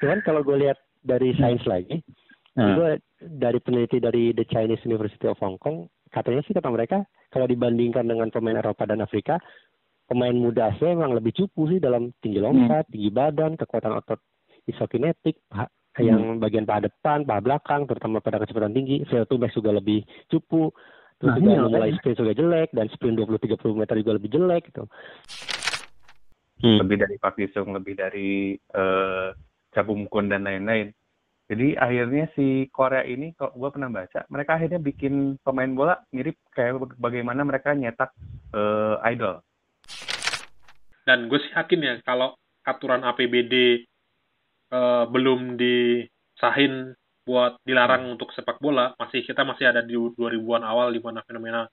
Cuman kalau gue lihat dari sains lagi, Nah, gue dari peneliti dari The Chinese University of Hong Kong, katanya sih kata mereka kalau dibandingkan dengan pemain Eropa dan Afrika, pemain muda Asia memang lebih cupu sih dalam tinggi lompat, tinggi badan, kekuatan otot isokinetik, paha- yang bagian paha depan, paha belakang, terutama pada kecepatan tinggi, field to back juga lebih cupu, terus Nah, juga iya, mulai sprint juga jelek, dan sprint 20-30 meter juga lebih jelek gitu. Hmm. lebih dari Pak Yusung, lebih dari eh Cabum Kun dan lain-lain. Jadi akhirnya si Korea ini, kalau gue pernah baca, mereka akhirnya bikin pemain bola mirip kayak bagaimana mereka nyetak eh, idol. Dan gue sih yakin ya kalau aturan APBD eh, belum disahin buat dilarang untuk sepak bola, masih kita masih ada di 2000-an awal di mana fenomena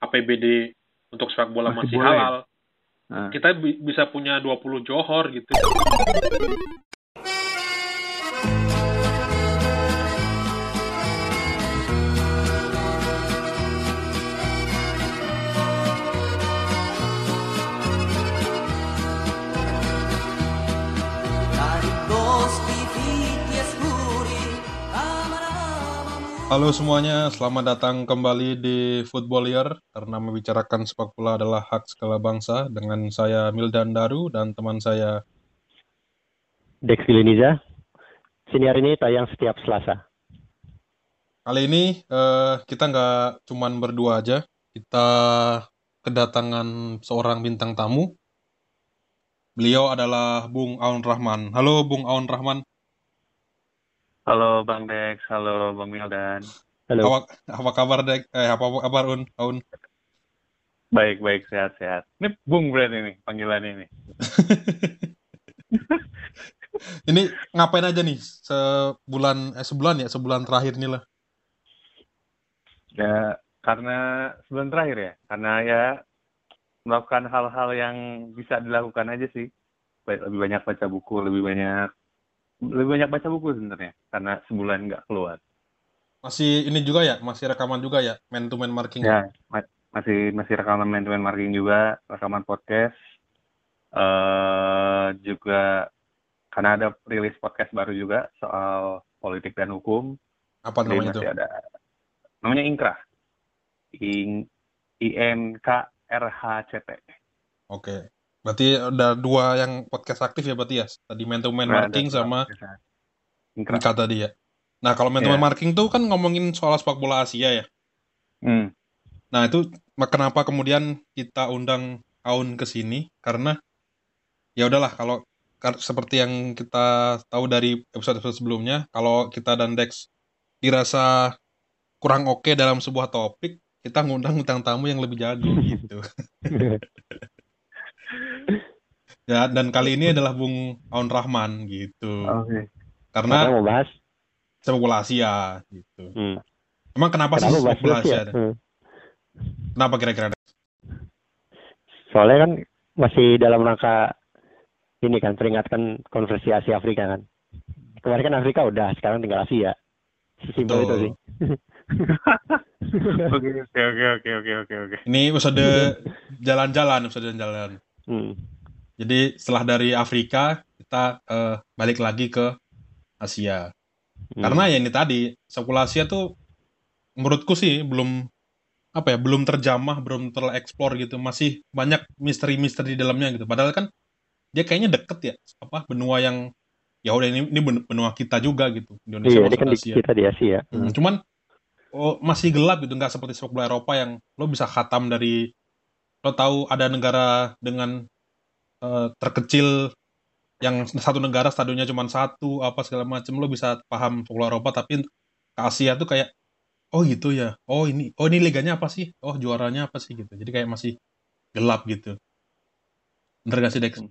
APBD untuk sepak bola Masih masih, boleh. halal. Nah, Kita bi- bisa punya 20 johor gitu. Halo semuanya, selamat datang kembali di Footballier karena membicarakan sepak bola adalah hak segala bangsa dengan saya Mildan Daru dan teman saya Dex Vileniza, siniar ini tayang setiap Selasa. Kali ini eh, kita nggak cuman berdua aja, kita kedatangan seorang bintang tamu. Beliau adalah Bung Aun Rahman. Halo Bung Aun Rahman, halo Bang Dex, halo Bang Mildan. Halo. apa, apa kabar Dek? Eh, apa kabar Un? Aun? Baik, baik, sehat-sehat. Ini Bung berarti nih panggilan ini. Ini ngapain aja nih sebulan eh sebulan ya sebulan terakhir nih lah. Ya, karena sebelum terakhir ya, karena ya melakukan hal-hal yang bisa dilakukan aja sih. Baik, Lebih banyak baca buku, lebih banyak lebih banyak baca buku sebenarnya, karena sebulan nggak keluar. Masih ini juga ya, masih rekaman juga ya, man to man marking. Ya, ma- masih masih rekaman man-to-man marking juga, rekaman podcast. eh juga karena ada rilis podcast baru juga soal politik dan hukum. Apa namanya masih ada namanya Inkrah. In, I N K R H C T. Oke. Berarti ada dua yang podcast aktif ya berarti ya. Tadi man to man Nah, marking ada sama. Nika tadi ya. Nah, kalau man to man Iya. marking tuh kan ngomongin soal sepak bola Asia ya. Hmm. Nah, itu kenapa kemudian kita undang Aun ke sini karena ya udahlah kalau seperti yang kita tahu dari episode-episode sebelumnya, kalau kita dan Dex dirasa kurang oke dalam sebuah topik, kita ngundang bintang tamu yang lebih jago gitu. Ya, dan kali ini adalah Bung Aun Rahman gitu. Oke. Karena Karena mau bahas. sepak bola Asia gitu. Hmm. Emang kenapa, sih Kenapa sepak bahas bola Rusia? Asia? Hmm. Kenapa kira-kira? Soalnya kan masih dalam rangka ini kan peringatkan konversi Asia Afrika kan. Kemarin kan Afrika udah, sekarang tinggal Asia. Sesimpel itu sih. Oke, oke, oke, oke, oke, oke, oke. Ini episode jalan-jalan, episode jalan-jalan. Hmm. Jadi setelah dari Afrika kita eh, balik lagi ke Asia. Hmm. Karena ya ini tadi sepak bola Asia tuh menurutku sih belum apa ya belum terjamah, belum tereksplor gitu. Masih banyak misteri-misteri di dalamnya gitu. Padahal kan dia kayaknya deket ya apa benua yang ya udah ini ini ben- benua kita juga gitu. Indonesia Iya, kan di, Asia. kita di Asia. Hmm, cuman oh, masih gelap gitu nggak seperti sepak bola Eropa yang lo bisa khatam dari lo tahu ada negara dengan eh, terkecil yang satu negara stadionnya cuma satu apa segala macam lo bisa paham sepak bola Eropa tapi ke Asia tuh kayak oh gitu ya oh ini oh ini liganya apa sih oh juaranya apa sih gitu jadi kayak masih gelap gitu bener gak sih Dex?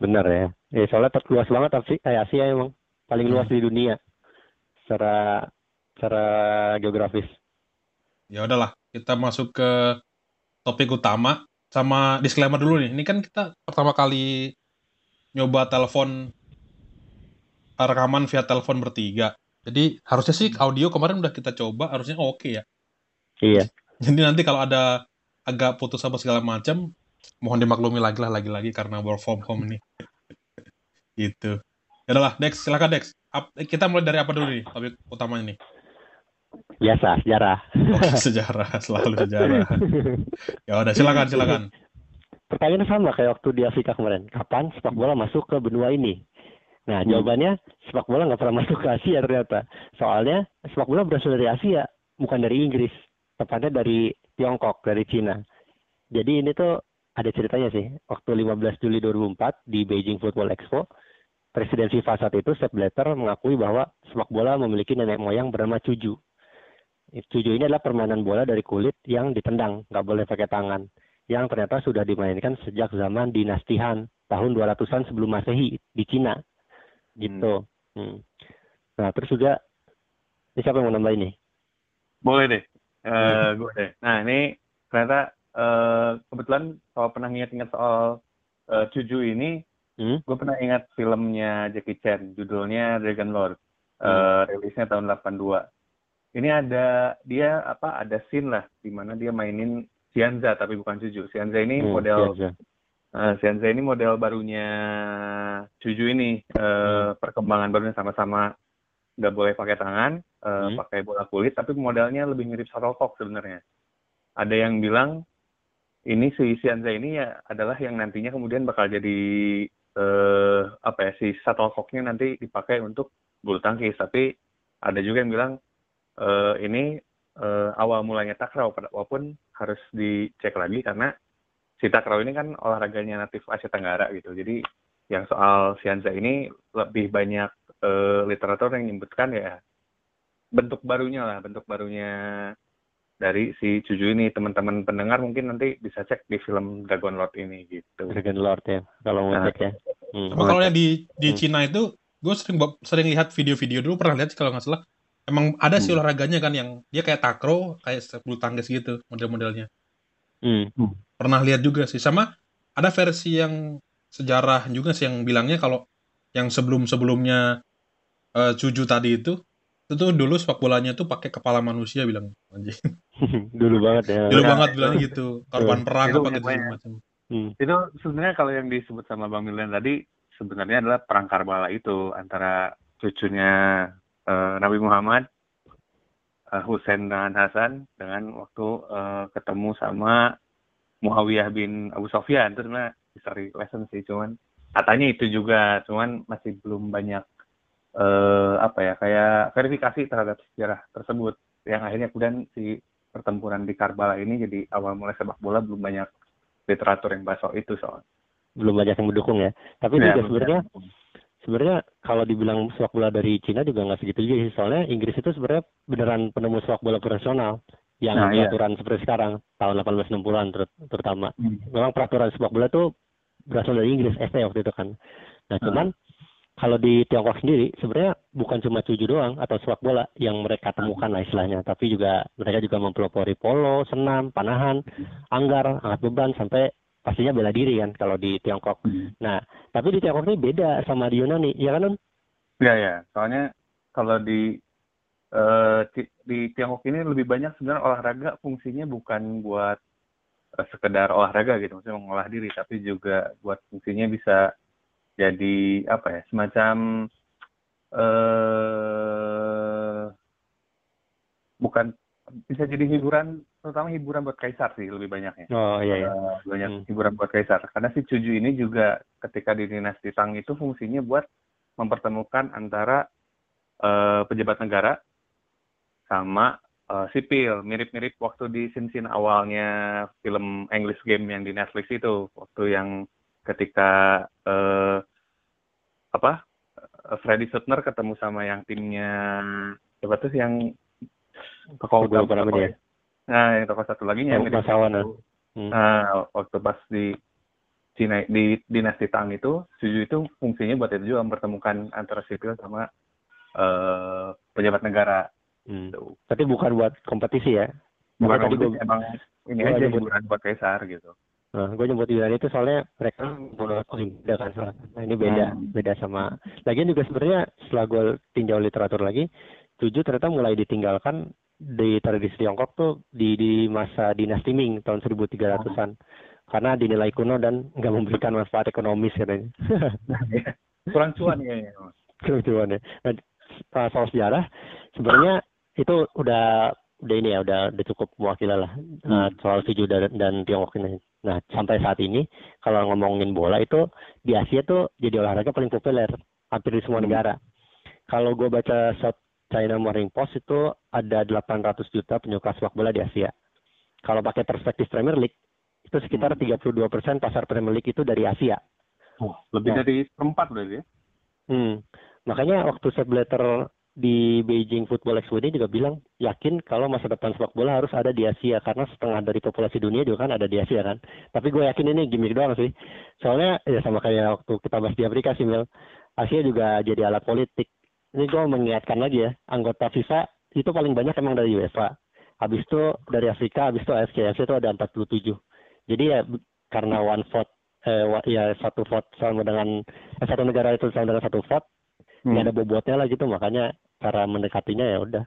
Benar ya. Eh, soalnya terluas banget Afrika, eh, Asia emang paling luas Hmm. di dunia secara secara geografis. ya udahlah kita masuk ke topik utama sama disclaimer dulu nih ini kan kita pertama kali nyoba telepon rekaman via telepon bertiga jadi harusnya sih audio kemarin udah kita coba harusnya oke ya Iya. jadi nanti kalau ada agak putus apa segala macam mohon dimaklumi lagi lah lagi-lagi karena work from home ini gitu ya udahlah, Dex, silakan Dex. Kita mulai dari apa dulu nih topik utamanya nih? Biasa, sejarah. Oke, sejarah, selalu sejarah. Ya udah, silakan, silakan. Pertanyaannya sama kayak waktu di Afrika kemarin. Kapan sepak bola masuk ke benua ini? Nah, Hmm. jawabannya sepak bola nggak pernah masuk ke Asia ternyata. Soalnya sepak bola berasal dari Asia, bukan dari Inggris. Tepatnya dari Tiongkok, dari Cina. Jadi ini tuh ada ceritanya sih. Waktu 15 Juli 2004 di Beijing Football Expo, Presiden FIFA saat itu, Sepp Blatter, mengakui bahwa sepak bola memiliki nenek moyang bernama Cuju. Cuju ini adalah permainan bola dari kulit yang ditendang, nggak boleh pakai tangan yang ternyata sudah dimainkan sejak zaman dinasti Han tahun 200-an sebelum Masehi di Cina. Gitu. Hmm. Nah, terus juga ini siapa yang mau nambah ini? Boleh deh. Eh gue deh. Nah, ini ternyata eh kebetulan kalau pernah ingat-ingat soal eh, Cuju ini, Hmm? gue pernah ingat filmnya Jackie Chan, judulnya Dragon Lord. Hmm. rilisnya tahun 82. Ini ada dia apa ada scene lah di mana dia mainin Xianza tapi bukan Cuju. Xianza ini Hmm, model. Eh, Xianza ini model barunya Cuju ini eh, perkembangan barunya sama-sama nggak boleh pakai tangan, eh, Hmm. pakai bola kulit, tapi modelnya lebih mirip shuttlecock sebenarnya. Ada yang bilang ini si Xianza ini ya adalah yang nantinya kemudian bakal jadi eh, apa ya si shuttlecocknya nanti dipakai untuk bulu tangkis, tapi ada juga yang bilang eh, ini eh, awal mulanya takraw, pada- walaupun harus dicek lagi karena si takraw ini kan olahraganya natif Asia Tenggara gitu. Jadi yang soal Xianza ini lebih banyak eh, literatur yang menyebutkan ya bentuk barunya lah, bentuk barunya dari si Cuju ini. Teman-teman pendengar mungkin nanti bisa cek di film Dragon Lord ini gitu. Dragon Lord ya, kalau mau Nah. cek ya. Hmm. Tapi kalau yang di di Hmm. Cina itu, gue sering sering lihat video-video dulu pernah lihat sih kalau nggak salah. Emang ada sih Hmm. olahraganya kan yang dia kayak takro, kayak bulu tangkis gitu model-modelnya. Hmm. Pernah lihat juga sih. Sama ada versi yang sejarah juga sih yang bilangnya kalau yang sebelum-sebelumnya eh, Cuju tadi itu itu tuh dulu sepak bolanya tuh pakai kepala manusia bilang anjing. Dulu banget ya. Dulu Ya, banget itu- bilangnya gitu. Korban perang itu apa gitu segala macam. Hmm. Itu sebenarnya kalau yang disebut sama Bang Milen tadi sebenarnya adalah perang Karbala itu antara cucunya eh, Nabi Muhammad eh, Husain dan Hasan dengan waktu eh, ketemu sama Muawiyah bin Abu Sofyan itu sebenarnya history lesson sih cuman katanya itu juga cuman masih belum banyak eh, apa ya kayak verifikasi terhadap sejarah tersebut yang akhirnya kemudian si pertempuran di Karbala ini jadi awal mulai sepak bola belum banyak literatur yang bahas soal itu soal Belum banyak yang mendukung ya. Tapi Ya, juga sebenarnya. Sebenarnya kalau dibilang sepak bola dari Cina juga nggak segitu juga sih. Soalnya Inggris itu sebenarnya beneran penemu sepak bola profesional yang Nah, iya. peraturan seperti sekarang tahun 1860-an ter- terutama. Hmm. Memang peraturan sepak bola tuh berasal dari Inggris FA waktu itu kan. Nah, Hmm. cuman kalau di Tiongkok sendiri sebenarnya bukan cuma cuju doang atau sepak bola yang mereka temukan lah istilahnya, tapi juga mereka juga mempelopori polo, senam, panahan, anggar, angkat beban sampai pastinya bela diri kan kalau di Tiongkok. Nah, tapi di Tiongkok ini beda sama di Yunani, ya kan? Nun? Ya ya, soalnya kalau di eh, Ti- di Tiongkok ini lebih banyak sebenarnya olahraga fungsinya bukan buat eh, sekedar olahraga gitu, maksudnya mengolah diri, tapi juga buat fungsinya bisa jadi apa ya, semacam eh bukan bisa jadi hiburan, terutama hiburan buat kaisar sih lebih banyaknya. Oh iya ya. Eh, banyak Hmm. hiburan buat kaisar. Karena si Cuju ini juga ketika di dinasti Tang itu fungsinya buat mempertemukan antara eh, pejabat negara sama eh, sipil. Mirip-mirip waktu di scene-scene awalnya film English Game yang di Netflix itu. Waktu yang ketika eh, apa Freddy Sutner ketemu sama yang timnya siapa tuh yang tokoh Gue utama namanya. tokoh- Nah, yang tokoh satu lagi yang Oh, mirip Masawan, itu. Hmm. Nah, waktu pas di Cina di dinasti Tang itu, Suju itu fungsinya buat itu juga mempertemukan antara sipil sama eh, pejabat negara. Hmm. Tapi bukan buat kompetisi ya. Bukan kompetisi, gua- emang ini gua aja nyebut- hiburan buat kaisar gitu. Nah, gue nyebut Yunani itu soalnya mereka menurut beda kan soalnya. Nah, ini beda, Hmm. beda sama. Lagian juga sebenarnya setelah gue tinjau literatur lagi, tujuh ternyata mulai ditinggalkan di tradisi Tiongkok tuh di di masa dinasti Ming tahun 1300-an. Karena dinilai kuno dan nggak memberikan manfaat ekonomis katanya. Kurang cuan kayaknya. Mas. kelucuannya. Nah, soal sejarah sebenarnya itu udah udah ini ya udah udah cukup mewakili lah nah, soal Fiju dan, dan Tiongkok ini. Nah sampai saat ini kalau ngomongin bola itu di Asia tuh jadi olahraga paling populer hampir di semua hmm. negara. Kalau gue baca China Morning Post itu ada 800 juta penyuka sepak bola di Asia. Kalau pakai perspektif Premier League itu sekitar 32 hmm. persen pasar Premier League itu dari Asia. Oh, lebih nah, dari seperempat berarti ya? Hmm. Makanya waktu Sepp Blatter di Beijing Football Expo ini juga bilang yakin kalau masa depan sepak bola harus ada di Asia karena setengah dari populasi dunia juga kan ada di Asia kan. Tapi gue yakin ini gimmick doang sih. Soalnya ya sama kayak waktu kita bahas di Afrika sih Mel. Asia juga jadi alat politik. Ini gue mengingatkan lagi ya, anggota FIFA itu paling banyak emang dari UEFA. Habis itu dari Afrika, habis itu AFC. AFC itu ada 47. Jadi ya karena one vote eh, ya satu vote sama dengan eh, satu negara itu sama dengan satu vote hmm. ada bobotnya lah gitu makanya cara mendekatinya ya udah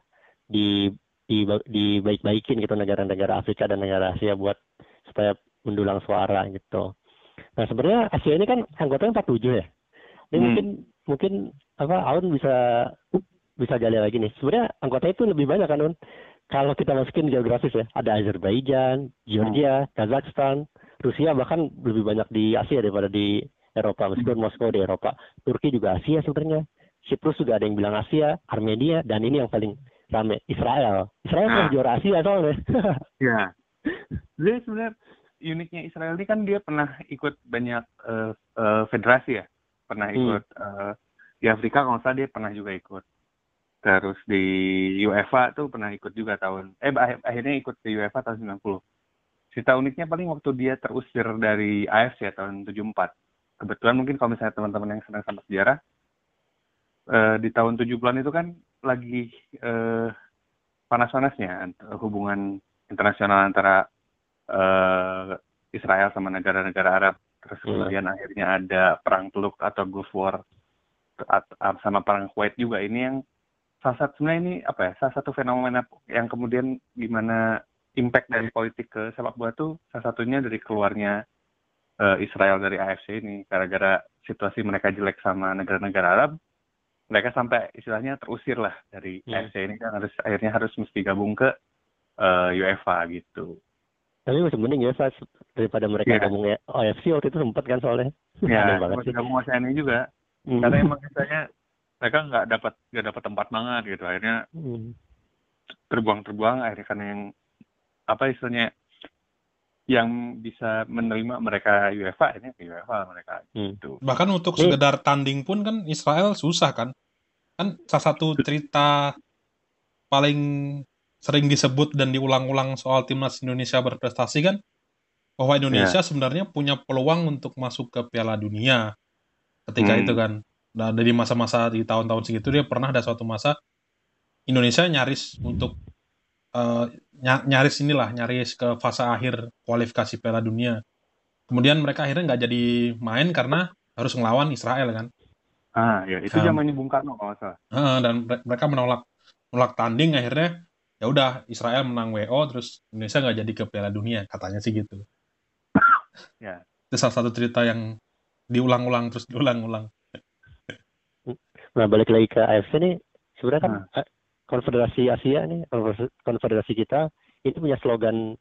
di di dibaik-baikin gitu negara-negara Afrika dan negara Asia buat supaya mendulang suara gitu. Nah sebenarnya Asia ini kan anggotanya 47 ya. Ini hmm. mungkin mungkin apa Aun bisa bisa gali lagi nih. Sebenarnya anggota itu lebih banyak kan Un. Kalau kita masukin geografis ya, ada Azerbaijan, Georgia, hmm. Kazakhstan, Rusia bahkan lebih banyak di Asia daripada di Eropa. Meskipun hmm. Moskow di Eropa, Turki juga Asia sebenarnya. Siprus juga ada yang bilang Asia, Armenia, dan ini yang paling rame Israel. Israel nah. juara Asia soalnya. ya. Jadi sebenarnya uniknya Israel ini kan dia pernah ikut banyak uh, uh, federasi ya, pernah hmm. ikut hmm. uh, di Afrika kalau salah dia pernah juga ikut. Terus di UEFA tuh pernah ikut juga tahun, eh akhirnya ikut di UEFA tahun 90. Cerita uniknya paling waktu dia terusir dari AFC ya, tahun 74. Kebetulan mungkin kalau misalnya teman-teman yang senang sama sejarah, uh, di tahun 70-an itu kan lagi uh, panas-panasnya hubungan internasional antara uh, Israel sama negara-negara Arab. Terus hmm. kemudian akhirnya ada perang Teluk atau Gulf War sama perang Kuwait juga. Ini yang salah satu sebenarnya ini apa ya? Salah satu fenomena yang kemudian gimana impact dari politik ke sepak bola tuh salah satunya dari keluarnya uh, Israel dari AFC ini gara-gara situasi mereka jelek sama negara-negara Arab mereka sampai istilahnya terusir lah dari yeah. AFC ini kan harus akhirnya harus mesti gabung ke uh, UEFA gitu. Tapi masih mending UEFA daripada mereka yeah. gabung ya AFC waktu itu sempat kan soalnya. Ya, masih gabung ini juga. Mm. Karena emang istilahnya mereka nggak dapat nggak dapat tempat banget gitu akhirnya mm. terbuang-terbuang akhirnya kan yang apa istilahnya yang bisa menerima mereka UEFA ini UEFA mereka hmm. gitu. Bahkan untuk sekedar tanding pun kan Israel susah kan. Kan salah satu cerita paling sering disebut dan diulang-ulang soal timnas Indonesia berprestasi kan bahwa Indonesia yeah. sebenarnya punya peluang untuk masuk ke Piala Dunia ketika hmm. itu kan. Nah, dari masa-masa di tahun-tahun segitu dia pernah ada suatu masa Indonesia nyaris untuk uh, nyaris inilah nyaris ke fase akhir kualifikasi Piala Dunia. Kemudian mereka akhirnya nggak jadi main karena harus ngelawan Israel kan. Ah ya itu nah, zamannya Bung Karno kalau salah. Uh, dan mereka menolak menolak tanding akhirnya ya udah Israel menang WO terus Indonesia nggak jadi ke Piala Dunia katanya sih gitu. ya. Itu salah satu cerita yang diulang-ulang terus diulang-ulang. Nah balik lagi ke AFC nih sebenarnya kan nah. Konfederasi Asia nih, konfederasi kita itu punya slogan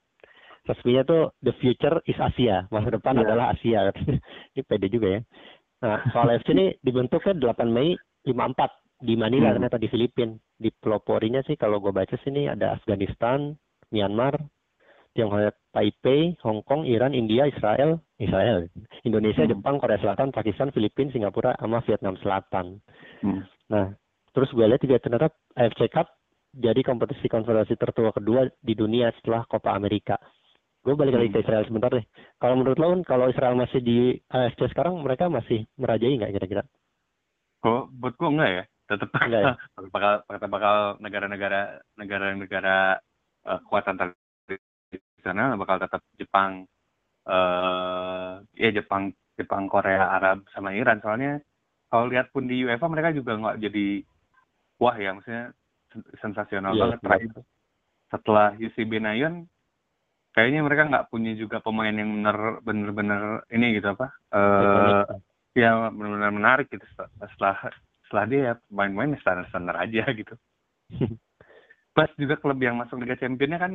resminya tuh the future is Asia, masa depan yeah. adalah Asia. ini pede juga ya. Nah, soal FC ini dibentuknya 8 Mei 54 di Manila hmm. ternyata di Filipina. Di peloporinya sih kalau gue baca sini ada Afghanistan, Myanmar, Tiongkok, Taipei, Hong Kong, Iran, India, Israel, Israel, Indonesia, hmm. Jepang, Korea Selatan, Pakistan, Filipina, Singapura, sama Vietnam Selatan. Hmm. Nah, Terus gue lihat juga ternyata AFC Cup jadi kompetisi konfederasi tertua kedua di dunia setelah Copa America. Gue balik lagi ke hmm. Israel sebentar deh. Kalau menurut lo, kalau Israel masih di AFC sekarang, mereka masih merajai nggak kira-kira? Oh, buat gue enggak ya. Tetap enggak ya? bakal bakal negara-negara negara-negara uh, kuat antar sana bakal tetap Jepang, uh, ya Jepang, Jepang, Korea, Arab sama Iran. Soalnya kalau lihat pun di UEFA mereka juga nggak jadi wah ya maksudnya sensasional yeah, banget terakhir setelah UCB Nayon kayaknya mereka nggak punya juga pemain yang bener bener-bener ini gitu apa uh, ya benar-benar menarik gitu setelah setelah dia ya main-main standar-standar aja gitu. Plus juga klub yang masuk Liga Championnya kan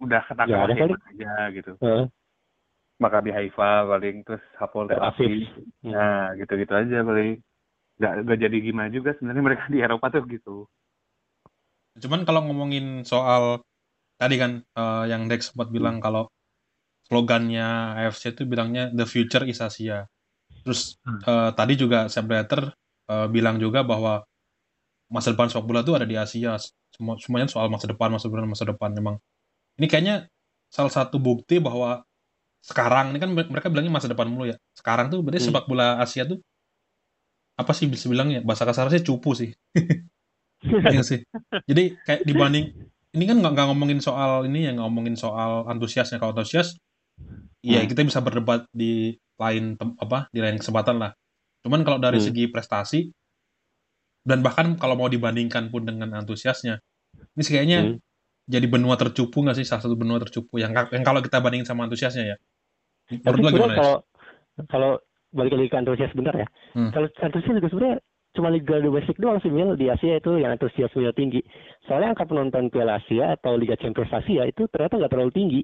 udah Ya, ketangkap ada kali. aja gitu. Heeh. Maccabi Haifa paling terus Hapoel Tel. Aviv. Hmm. Nah, gitu-gitu aja paling. Gak, gak jadi gimana juga sebenarnya mereka di Eropa tuh gitu. Cuman kalau ngomongin soal tadi kan eh, yang Dex sempat bilang kalau slogannya AFC itu bilangnya the future is Asia. Terus Hmm. eh, tadi juga Blatter eh, bilang juga bahwa masa depan sepak bola itu ada di Asia. Semua semuanya soal masa depan, masa depan, masa depan memang. Ini kayaknya salah satu bukti bahwa sekarang ini kan mereka bilangnya masa depan mulu ya. Sekarang tuh berarti Hmm. sepak bola Asia tuh apa sih bisa bilangnya bahasa kasarnya sih cupu sih. Iya sih. Jadi kayak dibanding ini kan nggak ngomongin soal ini ya ngomongin soal antusiasnya kalau antusias, iya Hmm. kita bisa berdebat di lain tem- apa di lain kesempatan lah. Cuman kalau dari Hmm. segi prestasi dan bahkan kalau mau dibandingkan pun dengan antusiasnya, ini kayaknya Hmm. Jadi benua tercupu nggak sih salah satu benua tercupu yang yang kalau kita bandingin sama antusiasnya ya. Menurut lo gimana? Kalau kalau balik lagi ke antusias bentar ya. Hmm. Kalau antusias juga sebenarnya cuma liga domestik doang sih Mil di Asia itu yang antusiasnya tinggi. Soalnya angka penonton Piala Asia atau Liga Champions Asia itu ternyata nggak terlalu tinggi.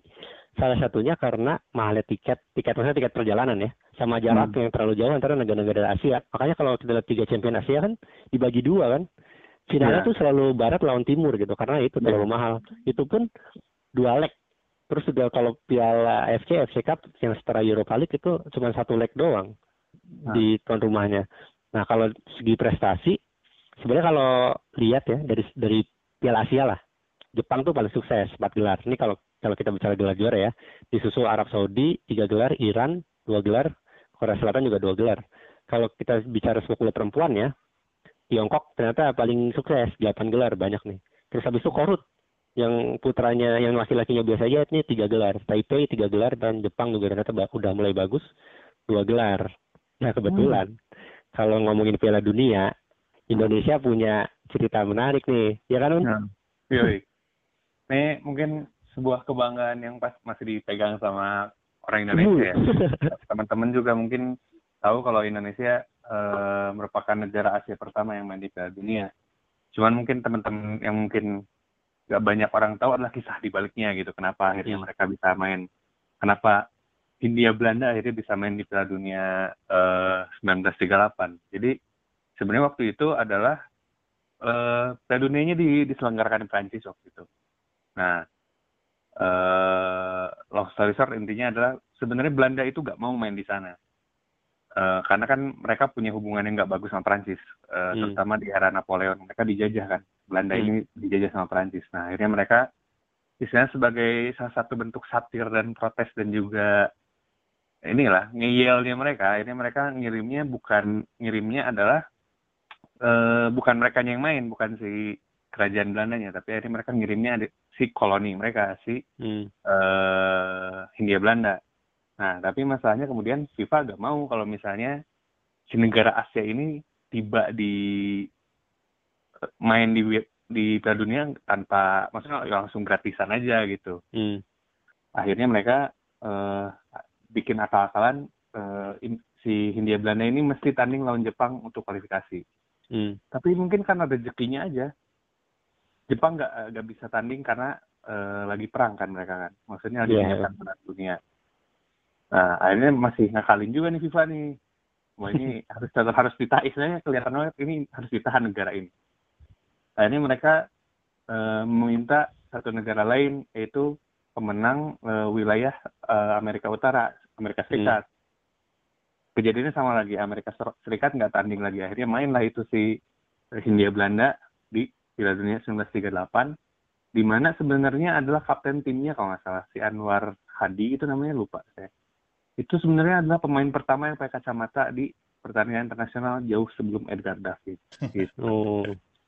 Salah satunya karena mahalnya tiket, tiket maksudnya tiket perjalanan ya, sama jarak Hmm. yang terlalu jauh antara negara-negara Asia. Makanya kalau kita lihat Liga Champions Asia kan dibagi dua kan. Finalnya Ya. tuh selalu barat lawan timur gitu karena itu terlalu mahal. Itu pun dua leg. Terus juga kalau Piala AFC, FC Cup yang setara Europa League itu cuma satu leg doang Nah. di tuan rumahnya. Nah kalau segi prestasi, sebenarnya kalau lihat ya dari dari Piala Asia lah, Jepang tuh paling sukses 4 gelar. Ini kalau kalau kita bicara gelar juara ya, disusul Arab Saudi tiga gelar, Iran dua gelar, Korea Selatan juga dua gelar. Kalau kita bicara sepak bola perempuan ya, Tiongkok ternyata paling sukses 8 gelar banyak nih. Terus habis itu Korut yang putranya yang laki-lakinya biasa aja ini tiga gelar, Taipei tiga gelar dan Jepang juga ternyata udah mulai bagus dua gelar. Nah kebetulan kalau ngomongin Piala Dunia, Indonesia punya cerita menarik nih, ya kan? Un? Nah, yoi. Ini mungkin sebuah kebanggaan yang pas masih dipegang sama orang Indonesia ya. Teman-teman juga mungkin tahu kalau Indonesia eh, merupakan negara Asia pertama yang main di Piala Dunia. Cuman mungkin teman-teman yang mungkin gak banyak orang tahu adalah kisah di baliknya gitu. Kenapa akhirnya Hmm. mereka bisa main? Kenapa Hindia Belanda akhirnya bisa main di Piala Dunia eh, 1938. Jadi sebenarnya waktu itu adalah eh Piala Dunianya di, diselenggarakan di Prancis waktu itu. Nah, eh long story short intinya adalah sebenarnya Belanda itu nggak mau main di sana. Eh, karena kan mereka punya hubungan yang nggak bagus sama Prancis, eh, Hmm. terutama di era Napoleon. Mereka dijajah kan, Belanda Hmm. ini dijajah sama Prancis. Nah, akhirnya mereka istilahnya sebagai salah satu bentuk satir dan protes dan juga inilah ngeyelnya mereka. Akhirnya mereka ngirimnya bukan ngirimnya adalah eh, bukan mereka yang main, bukan si kerajaan Belandanya, tapi akhirnya mereka ngirimnya ada si koloni mereka, si Hmm. eh Hindia Belanda. Nah, tapi masalahnya kemudian FIFA gak mau kalau misalnya si negara Asia ini tiba di eh, main di di Piala Dunia tanpa maksudnya langsung gratisan aja gitu. Hmm. Akhirnya mereka eh, bikin akal-akalan in- si Hindia Belanda ini mesti tanding lawan Jepang untuk kualifikasi. Hmm. Tapi mungkin karena rezekinya aja. Jepang nggak nggak bisa tanding karena eh, lagi perang kan mereka kan. Maksudnya lagi Iya. menyiapkan perang dunia. Nah, akhirnya masih ngakalin juga nih FIFA nih. Wah ini harus tetap harus ditahan. Istilahnya kelihatan banget ini harus ditahan negara ini. Akhirnya mereka eh, meminta satu negara lain yaitu pemenang eh, wilayah eh, Amerika Utara, Amerika Serikat. Kejadiannya sama lagi, Amerika Ser- Serikat nggak tanding lagi. Akhirnya mainlah itu si Hindia Belanda di Piala Dunia 1938, di mana sebenarnya adalah kapten timnya kalau nggak salah si Anwar Hadi itu namanya lupa saya. Itu sebenarnya adalah pemain pertama yang pakai kacamata di pertandingan internasional jauh sebelum Edgar David. Gitu. Oh.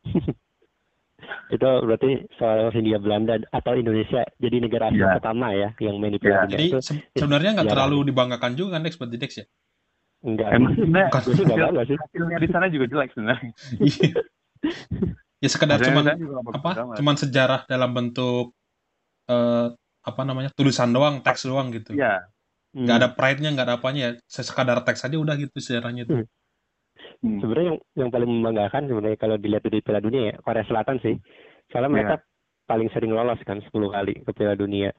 itu berarti soal Hindia Belanda atau Indonesia jadi negara Asia Iya. pertama ya yang main di Iya. Piala Dunia Jadi itu se- sebenarnya nggak Ya. terlalu dibanggakan juga kan Dex buat Dex ya. enggak. Emang sebenarnya sih sih. hasilnya di sana juga jelek sebenarnya. Iya. ya sekedar Hasilnya cuman apa? Cuman sejarah dalam bentuk eh apa namanya tulisan doang, teks doang gitu. Iya, Hmm. Nggak ada pride-nya, nggak ada apanya ya. Sekadar teks aja udah gitu sejarahnya itu. Hmm. hmm. sebenarnya yang yang paling membanggakan sebenarnya kalau dilihat dari Piala Dunia ya Korea Selatan sih soalnya mereka yeah. paling sering lolos kan 10 kali ke Piala Dunia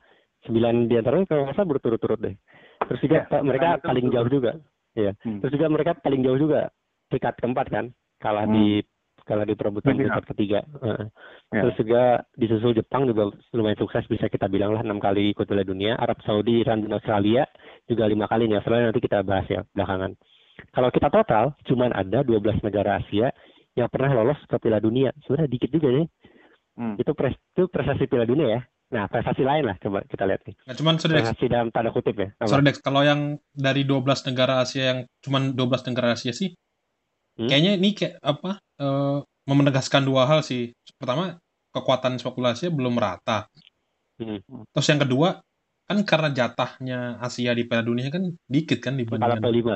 sembilan di antaranya kalau nggak salah berturut-turut deh terus juga yeah, mereka paling betul. jauh juga ya hmm. terus juga mereka paling jauh juga peringkat keempat kan kalah hmm. di kalah di perebutan peringkat ketiga uh. yeah. terus juga disusul Jepang juga lumayan sukses bisa kita bilang lah enam kali ikut Piala Dunia Arab Saudi Iran dan Australia juga lima kali nih Australia nanti kita bahas ya belakangan kalau kita total cuman ada 12 negara Asia yang pernah lolos ke Piala Dunia sebenarnya dikit juga nih hmm. itu pres itu prestasi Piala Dunia ya Nah, prestasi lain lah coba kita lihat nih. Nah, cuman sorry, prestasi Dex. dalam tanda kutip ya. Sorry Dex, kalau yang dari 12 negara Asia yang cuman 12 negara Asia sih, hmm? kayaknya ini kayak apa? Uh, memenegaskan dua hal sih. Pertama, kekuatan spekulasi belum merata. Hmm. Terus yang kedua, kan karena jatahnya Asia di Piala Dunia kan dikit kan dibandingkan lima,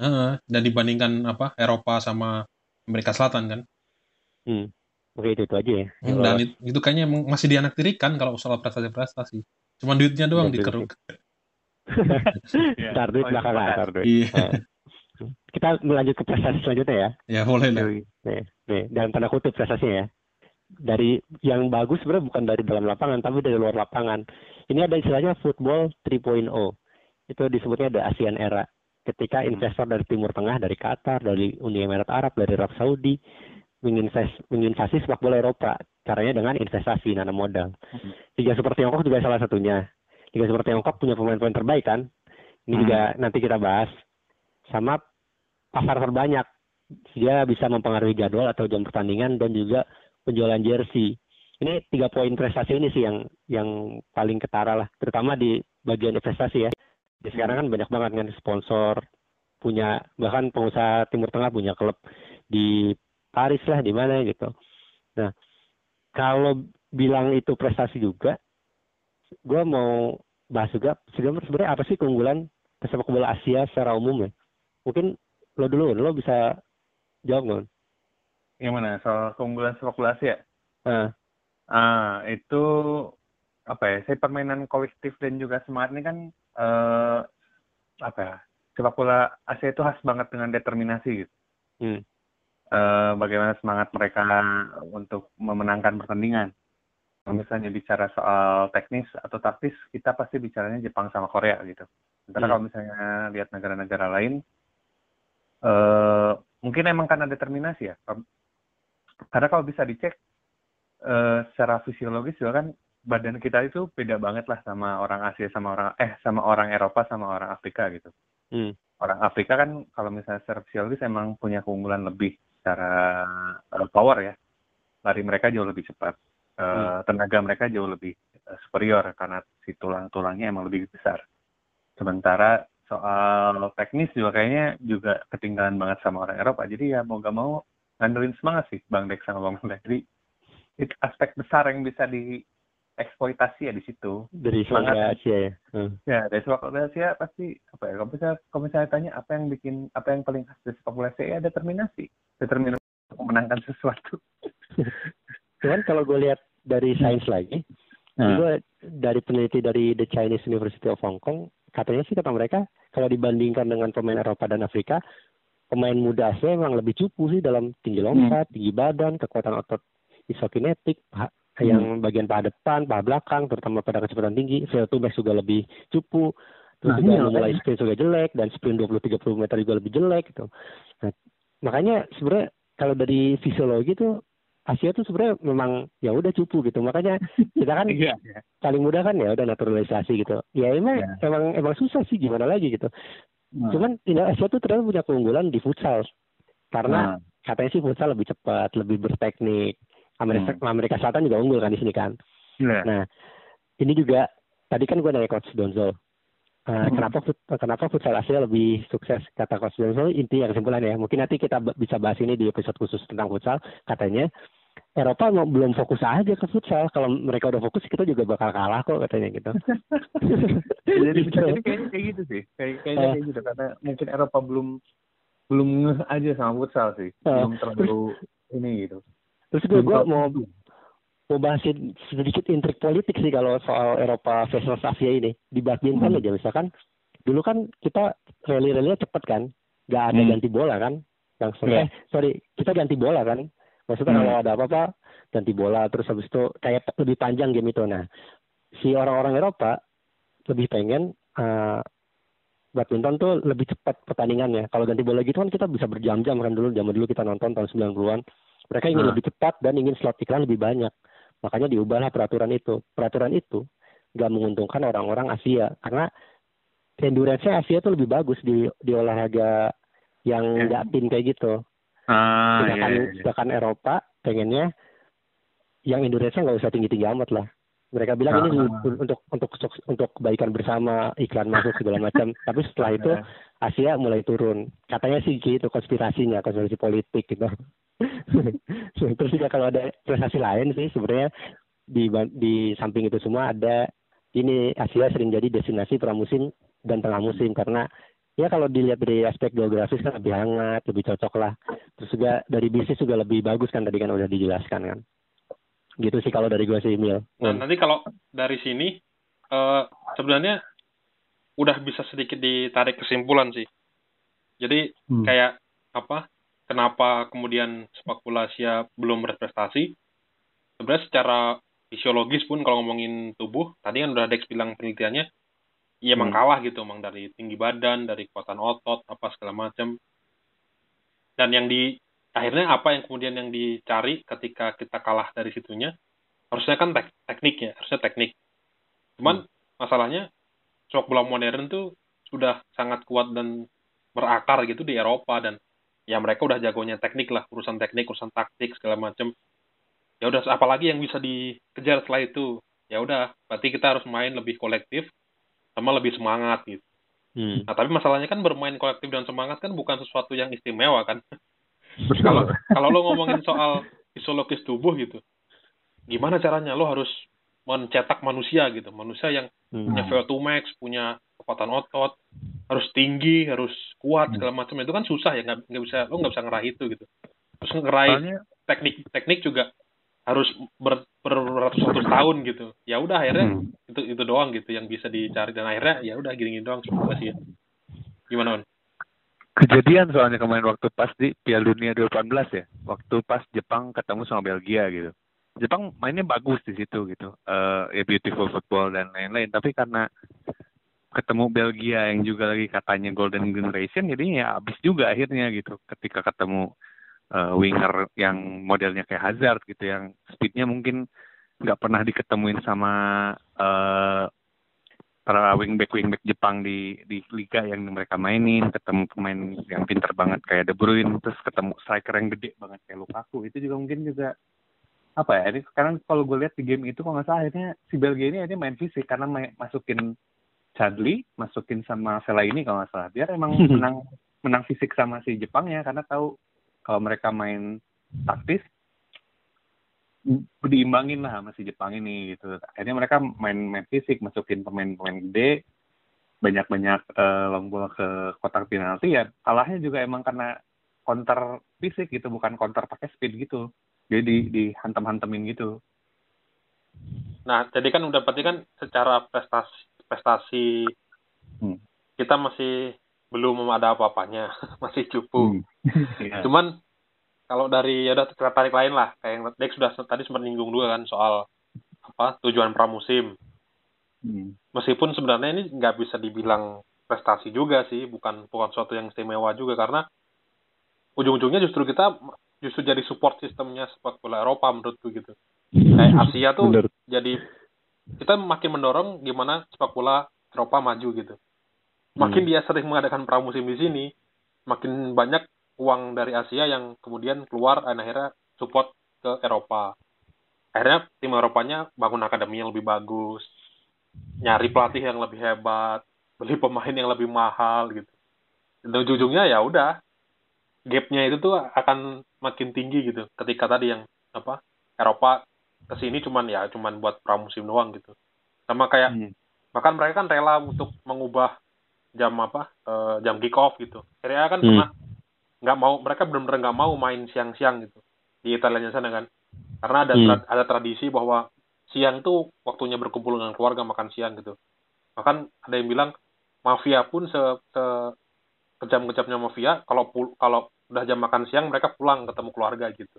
uh, dan dibandingkan apa Eropa sama Amerika Selatan kan. Hmm. Oke itu, itu aja ya. Hmm, dan itu, itu kayaknya masih dianaktirikan kalau soal prestasi-prestasi. Cuma duitnya doang ya, dikeruk. Ntar duit belakangan. Iya. Kita melanjut ke prestasi selanjutnya ya. Ya boleh lah. Nih, nih, dalam tanda kutip prestasinya ya. Dari yang bagus sebenarnya bukan dari dalam lapangan, tapi dari luar lapangan. Ini ada istilahnya football 3.0. Itu disebutnya the ASEAN era. Ketika investor dari Timur Tengah, dari Qatar, dari Uni Emirat Arab, dari Arab Saudi, menginvest, menginvestasi sepak bola Eropa caranya dengan investasi nanam modal. Hmm. Liga seperti Tiongkok juga salah satunya. Liga seperti Tiongkok punya pemain-pemain terbaik kan. Ini hmm. juga nanti kita bahas. Sama pasar terbanyak. Dia bisa mempengaruhi jadwal atau jam pertandingan dan juga penjualan jersey. Ini tiga poin prestasi ini sih yang yang paling ketara lah, terutama di bagian investasi ya. Di sekarang kan banyak banget kan sponsor, punya bahkan pengusaha Timur Tengah punya klub di Paris lah di mana gitu. Nah, kalau bilang itu prestasi juga, gue mau bahas juga sebenarnya apa sih keunggulan sepak bola Asia secara umum ya? Mungkin lo dulu, lo bisa jawab nggak? Yang mana soal keunggulan sepak bola Asia? Uh. Ah, itu apa ya? Saya permainan kolektif dan juga semangat ini kan uh, apa ya? Sepak bola Asia itu khas banget dengan determinasi gitu. Hmm uh, bagaimana semangat mereka untuk memenangkan pertandingan. Kalau misalnya bicara soal teknis atau taktis, kita pasti bicaranya Jepang sama Korea gitu. Sementara hmm. kalau misalnya lihat negara-negara lain, uh, mungkin emang karena determinasi ya. Karena kalau bisa dicek uh, secara fisiologis juga kan badan kita itu beda banget lah sama orang Asia sama orang eh sama orang Eropa sama orang Afrika gitu. Hmm. Orang Afrika kan kalau misalnya secara fisiologis emang punya keunggulan lebih secara uh, power ya lari mereka jauh lebih cepat uh, hmm. tenaga mereka jauh lebih uh, superior karena si tulang-tulangnya emang lebih besar sementara soal teknis juga kayaknya juga ketinggalan banget sama orang Eropa jadi ya mau gak mau ngandelin semangat sih Bang Dex sama Bang jadi itu aspek besar yang bisa di eksploitasi ya di situ. Dari semangat Asia ya. Hmm. Ya dari sepak bola Asia pasti apa ya? Kalau misalnya kalau misalnya tanya apa yang bikin apa yang paling khas dari sepak bola Asia ya determinasi, determinasi untuk memenangkan sesuatu. Cuman kalau gue lihat dari sains lagi, hmm. gue dari peneliti dari The Chinese University of Hong Kong, katanya sih kata mereka kalau dibandingkan dengan pemain Eropa dan Afrika, pemain muda Asia memang lebih cupu sih dalam tinggi lompat, hmm. tinggi badan, kekuatan otot isokinetik, hmm. yang bagian paha depan, paha belakang, terutama pada kecepatan tinggi, field to back juga lebih cupu, terus nah, juga iya, mulai sprint juga jelek dan sprint 20-30 meter juga lebih jelek gitu. Nah, makanya sebenarnya kalau dari fisiologi tuh Asia tuh sebenarnya memang ya udah cupu gitu. Makanya kita kan yeah, yeah. paling mudah kan ya udah naturalisasi gitu. Ya emang yeah. emang emang susah sih gimana lagi gitu. Nah. Cuman Asia tuh ternyata punya keunggulan di futsal. Karena nah. katanya sih futsal lebih cepat, lebih berteknik. Amerika, hmm. Amerika Selatan juga unggul kan di sini kan. Yeah. Nah, ini juga tadi kan gue nanya coach Donzo. Uh, hmm. Kenapa kenapa futsal Asia lebih sukses kata coach Donzo? Inti yang kesimpulan ya. Mungkin nanti kita bisa bahas ini di episode khusus tentang futsal. Katanya Eropa mau belum fokus aja ke futsal. Kalau mereka udah fokus, kita juga bakal kalah kok katanya gitu. jadi, gitu. jadi kayaknya kayak gitu sih. Kayak, kayaknya uh, kayak gitu karena mungkin Eropa belum belum ngeh aja sama futsal sih. Uh, belum terlalu ini gitu. Terus gue, gue mau mau bahasin sedikit intrik politik sih kalau soal Eropa versus Asia ini di badminton hmm. aja misalkan dulu kan kita rally-rallynya cepet kan nggak ada hmm. ganti bola kan langsung yeah. eh sorry kita ganti bola kan maksudnya hmm. kalau ada apa-apa ganti bola terus habis itu kayak lebih panjang game itu nah si orang-orang Eropa lebih pengen uh, badminton tuh lebih cepat pertandingannya. Kalau ganti bola gitu kan kita bisa berjam-jam kan dulu zaman dulu kita nonton tahun 90-an. Mereka ingin hmm. lebih cepat dan ingin slot iklan lebih banyak. Makanya diubahlah peraturan itu. Peraturan itu nggak menguntungkan orang-orang Asia karena endurance Asia tuh lebih bagus di di olahraga yang ya. nggak tim kayak gitu. Ah, sedangkan, yeah, yeah. sedangkan Eropa pengennya yang endurance nggak usah tinggi-tinggi amat lah mereka bilang ini ah. untuk untuk untuk untuk kebaikan bersama iklan masuk segala macam tapi setelah itu iya. Asia mulai turun katanya sih gitu konspirasinya konspirasi politik gitu terus juga kalau ada prestasi lain sih sebenarnya di di samping itu semua ada ini Asia sering jadi destinasi pramusim dan tengah musim karena ya kalau dilihat dari aspek geografis kan lebih hangat lebih cocok lah terus juga dari bisnis juga lebih bagus kan tadi kan udah dijelaskan kan gitu sih kalau dari gue sih Mil. Nah nanti kalau dari sini uh, sebenarnya udah bisa sedikit ditarik kesimpulan sih. Jadi hmm. kayak apa? Kenapa kemudian sepak bola Asia belum berprestasi? Sebenarnya secara fisiologis pun kalau ngomongin tubuh, tadi kan udah Dex bilang penelitiannya, ya emang hmm. kalah gitu, emang dari tinggi badan, dari kekuatan otot, apa segala macam. Dan yang di akhirnya apa yang kemudian yang dicari ketika kita kalah dari situnya harusnya kan tek teknik ya harusnya teknik cuman hmm. masalahnya sepak bola modern tuh sudah sangat kuat dan berakar gitu di Eropa dan ya mereka udah jagonya teknik lah urusan teknik urusan taktik segala macam ya udah apalagi yang bisa dikejar setelah itu ya udah berarti kita harus main lebih kolektif sama lebih semangat gitu hmm. nah tapi masalahnya kan bermain kolektif dan semangat kan bukan sesuatu yang istimewa kan kalau kalau lo ngomongin soal fisiologis tubuh gitu gimana caranya lo harus mencetak manusia gitu manusia yang hmm. punya VO2 max punya kekuatan otot harus tinggi harus kuat hmm. segala macam itu kan susah ya nggak bisa lo nggak bisa ngeraih itu gitu terus ngeraih teknik teknik juga harus ber, beratus-ratus tahun gitu. Ya udah akhirnya hmm. itu itu doang gitu yang bisa dicari. Dan akhirnya ya udah gini-gini doang sih ya. Gimana on kejadian soalnya kemarin waktu pas di Piala Dunia 2018 ya. Waktu pas Jepang ketemu sama Belgia gitu. Jepang mainnya bagus di situ gitu. Uh, ya beautiful football dan lain-lain. Tapi karena ketemu Belgia yang juga lagi katanya golden generation jadi ya habis juga akhirnya gitu. Ketika ketemu uh, winger yang modelnya kayak Hazard gitu yang speednya mungkin nggak pernah diketemuin sama uh, para wingback wingback Jepang di di liga yang mereka mainin ketemu pemain yang pinter banget kayak De Bruyne terus ketemu striker yang gede banget kayak Lukaku. Itu juga mungkin juga apa ya ini sekarang kalau gue lihat di game itu kalau nggak salah akhirnya si Belgia ini akhirnya main fisik karena main, masukin Chadli masukin sama Sela ini kalau nggak salah. Biar emang menang menang fisik sama si Jepang ya karena tahu kalau mereka main taktis diimbangin lah sama si Jepang ini gitu. Akhirnya mereka main main fisik, masukin pemain-pemain gede, banyak-banyak uh, long bola ke kotak penalti ya. Kalahnya juga emang karena counter fisik gitu, bukan counter pakai speed gitu. Jadi dihantam-hantamin gitu. Nah, jadi kan udah berarti kan secara prestasi prestasi hmm. kita masih belum ada apa-apanya, masih cupu. Hmm. yeah. Cuman kalau dari ya udah tertarik lain lah kayak yang Dex sudah tadi sempat nyinggung juga kan soal apa tujuan pramusim hmm. meskipun sebenarnya ini nggak bisa dibilang prestasi juga sih bukan bukan suatu yang istimewa juga karena ujung-ujungnya justru kita justru jadi support sistemnya sepak bola Eropa menurutku gitu kayak Asia tuh Bener. jadi kita makin mendorong gimana sepak bola Eropa maju gitu makin hmm. dia sering mengadakan pramusim di sini makin banyak uang dari Asia yang kemudian keluar dan akhirnya support ke Eropa. Akhirnya tim Eropanya bangun akademi yang lebih bagus, nyari pelatih yang lebih hebat, beli pemain yang lebih mahal gitu. Dan ujungnya ya udah gapnya itu tuh akan makin tinggi gitu ketika tadi yang apa Eropa ke sini cuman ya cuman buat pramusim doang gitu sama kayak hmm. bahkan mereka kan rela untuk mengubah jam apa uh, jam kick off gitu akhirnya kan hmm. pernah nggak mau mereka benar-benar nggak mau main siang-siang gitu di Italia sana kan karena ada hmm. tra ada tradisi bahwa siang tuh waktunya berkumpul dengan keluarga makan siang gitu bahkan ada yang bilang mafia pun se, se kejam-kejamnya mafia kalau kalau udah jam makan siang mereka pulang ketemu keluarga gitu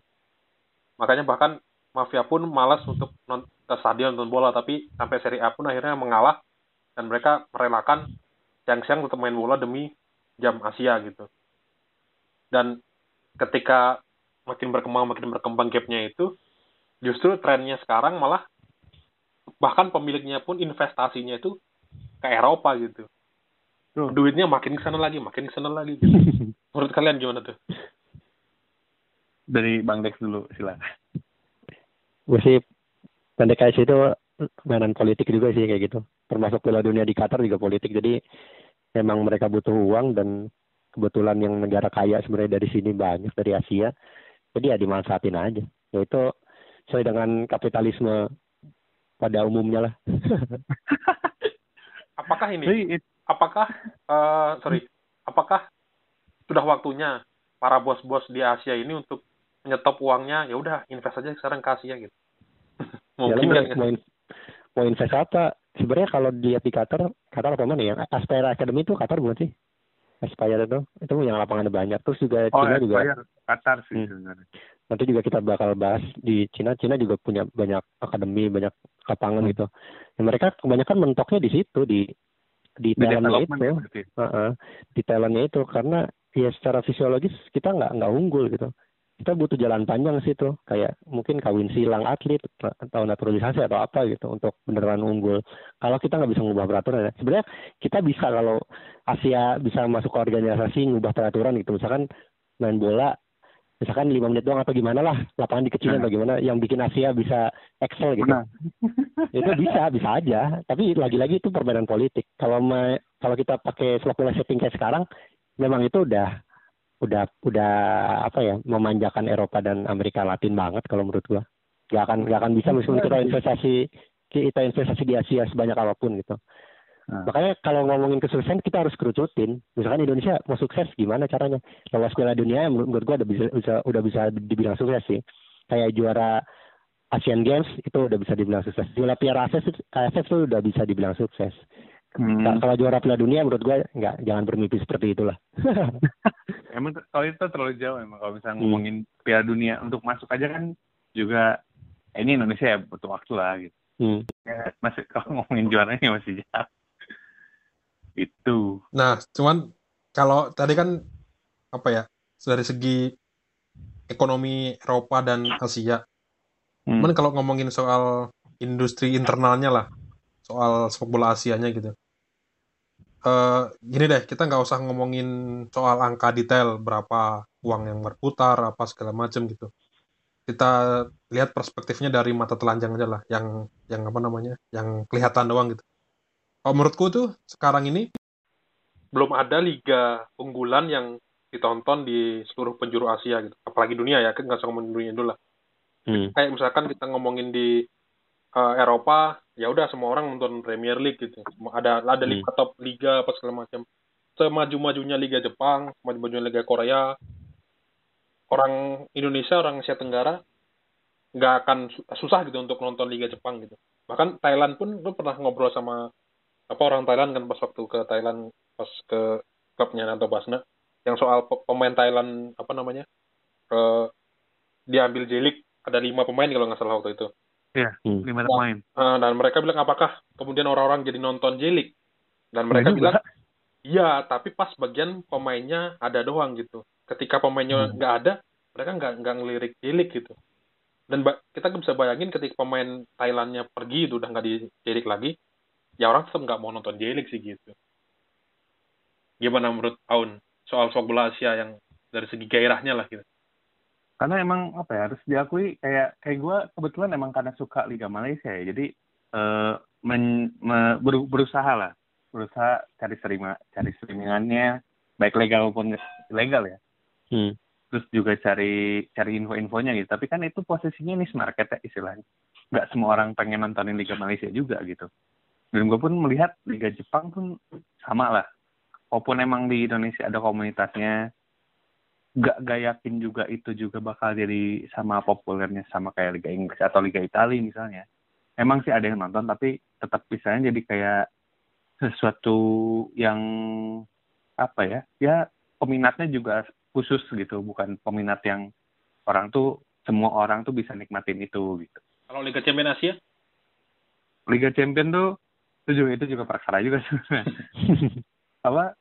makanya bahkan mafia pun malas untuk non ke stadion nonton bola tapi sampai seri A pun akhirnya mengalah dan mereka merelakan siang-siang untuk main bola demi jam Asia gitu dan ketika makin berkembang makin berkembang gapnya itu justru trennya sekarang malah bahkan pemiliknya pun investasinya itu ke Eropa gitu Tuh. duitnya makin ke sana lagi makin ke sana lagi gitu. menurut kalian gimana tuh Dari Bang Dex dulu, silakan. gue sih pendek itu mainan politik juga sih kayak gitu termasuk Piala Dunia di Qatar juga politik jadi memang mereka butuh uang dan kebetulan yang negara kaya sebenarnya dari sini banyak dari Asia. Jadi ya dimanfaatin aja. Ya itu sesuai dengan kapitalisme pada umumnya lah. Apakah ini? Apakah eh, sorry. Apakah sudah waktunya para bos-bos di Asia ini untuk menyetop uangnya? Ya udah invest aja sekarang ke Asia gitu. Ya mungkin mau, kan mau, in- mau invest apa sebenarnya kalau dilihat di Qatar Qatar apa mana ya? Aspire Academy itu Qatar bukan sih? Aspire itu. Itu yang lapangannya banyak. Terus juga Oh, Cina juga. Qatar sih Hmm. sebenarnya. nanti juga kita bakal bahas di Cina. Cina juga punya banyak akademi banyak lapangan Hmm. gitu. Ya, mereka kebanyakan mentoknya di situ di di talentnya itu berarti. Heeh, di talentnya itu. Karena ya secara fisiologis kita nggak nggak unggul gitu kita butuh jalan panjang sih tuh. Kayak mungkin kawin silang atlet atau naturalisasi atau apa gitu untuk beneran unggul. Kalau kita nggak bisa ngubah peraturan ya. Sebenarnya kita bisa kalau Asia bisa masuk ke organisasi ngubah peraturan gitu. Misalkan main bola misalkan lima menit doang atau gimana lah. Lapangan dikecilin Nah. atau gimana yang bikin Asia bisa excel gitu. Nah, itu bisa bisa aja. Tapi lagi-lagi itu permainan politik. Kalau kalau kita pakai sepak bola setting kayak sekarang memang itu udah udah udah apa ya memanjakan Eropa dan Amerika Latin banget kalau menurut gua gak akan gak akan bisa meskipun kita investasi kita investasi di Asia sebanyak apa pun gitu Nah. makanya kalau ngomongin kesuksesan kita harus kerucutin misalkan Indonesia mau sukses gimana caranya lolos Piala Dunia menurut menurut gua udah bisa, bisa udah bisa dibilang sukses sih kayak juara Asian Games itu udah bisa dibilang sukses. Juara Piala AFF, AFF itu udah bisa dibilang sukses. Hmm. Nah, kalau juara Piala Dunia menurut gue nggak jangan bermimpi seperti itulah. emang kalau itu terlalu jauh emang kalau misalnya Hmm. ngomongin Piala Dunia untuk masuk aja kan juga eh, ini Indonesia ya butuh waktu lah gitu. Hmm. Ya, masih kalau ngomongin juaranya masih jauh. Itu. Nah, cuman kalau tadi kan apa ya dari segi ekonomi Eropa dan Asia, Hmm. cuman kalau ngomongin soal industri internalnya lah, soal sepak bola Asianya gitu. Eh gini deh, kita nggak usah ngomongin soal angka detail berapa uang yang berputar apa segala macam gitu. Kita lihat perspektifnya dari mata telanjang aja lah, yang yang apa namanya, yang kelihatan doang gitu. Kalau menurutku tuh sekarang ini belum ada liga unggulan yang ditonton di seluruh penjuru Asia gitu apalagi dunia ya kan nggak usah ngomongin dunia dulu lah Hmm. kayak misalkan kita ngomongin di eh, Eropa ya udah semua orang nonton Premier League gitu. Ada ada Hmm. liga top liga apa segala macam. Semaju-majunya Liga Jepang semaju-majunya Liga Korea. Orang Indonesia orang Asia Tenggara nggak akan su- susah gitu untuk nonton Liga Jepang gitu. Bahkan Thailand pun gue pernah ngobrol sama apa orang Thailand kan pas waktu ke Thailand pas ke klubnya Nanto Basna yang soal pe- pemain Thailand apa namanya eh diambil jelik ada lima pemain kalau nggak salah waktu itu Iya, Hmm. lima pemain. Eh, dan mereka bilang apakah kemudian orang-orang jadi nonton jelik dan mereka Iya juga. bilang iya tapi pas bagian pemainnya ada doang gitu ketika pemainnya Hmm. nggak ada mereka nggak nggak ngelirik jelik gitu dan ba- kita bisa bayangin ketika pemain Thailandnya pergi itu udah nggak di jelik lagi ya orang tetap nggak mau nonton jelik sih gitu gimana menurut Aun soal sepak bola Asia yang dari segi gairahnya lah gitu karena emang apa ya harus diakui kayak kayak gue kebetulan emang karena suka Liga Malaysia ya. Jadi eh men, me- beru- berusaha lah. Berusaha cari streaming cari streamingannya baik legal maupun ilegal ya. Hmm. terus juga cari cari info-infonya gitu. Tapi kan itu posisinya nih market ya istilahnya. Nggak semua orang pengen nontonin Liga Malaysia juga gitu. Dan gue pun melihat Liga Jepang pun sama lah. Walaupun emang di Indonesia ada komunitasnya gak, gak yakin juga itu juga bakal jadi sama populernya sama kayak Liga Inggris atau Liga Italia misalnya. Emang sih ada yang nonton tapi tetap misalnya jadi kayak sesuatu yang apa ya? Ya peminatnya juga khusus gitu, bukan peminat yang orang tuh semua orang tuh bisa nikmatin itu gitu. Kalau Liga Champions Asia? Liga Champions tuh itu juga itu juga perkara juga sebenarnya. Apa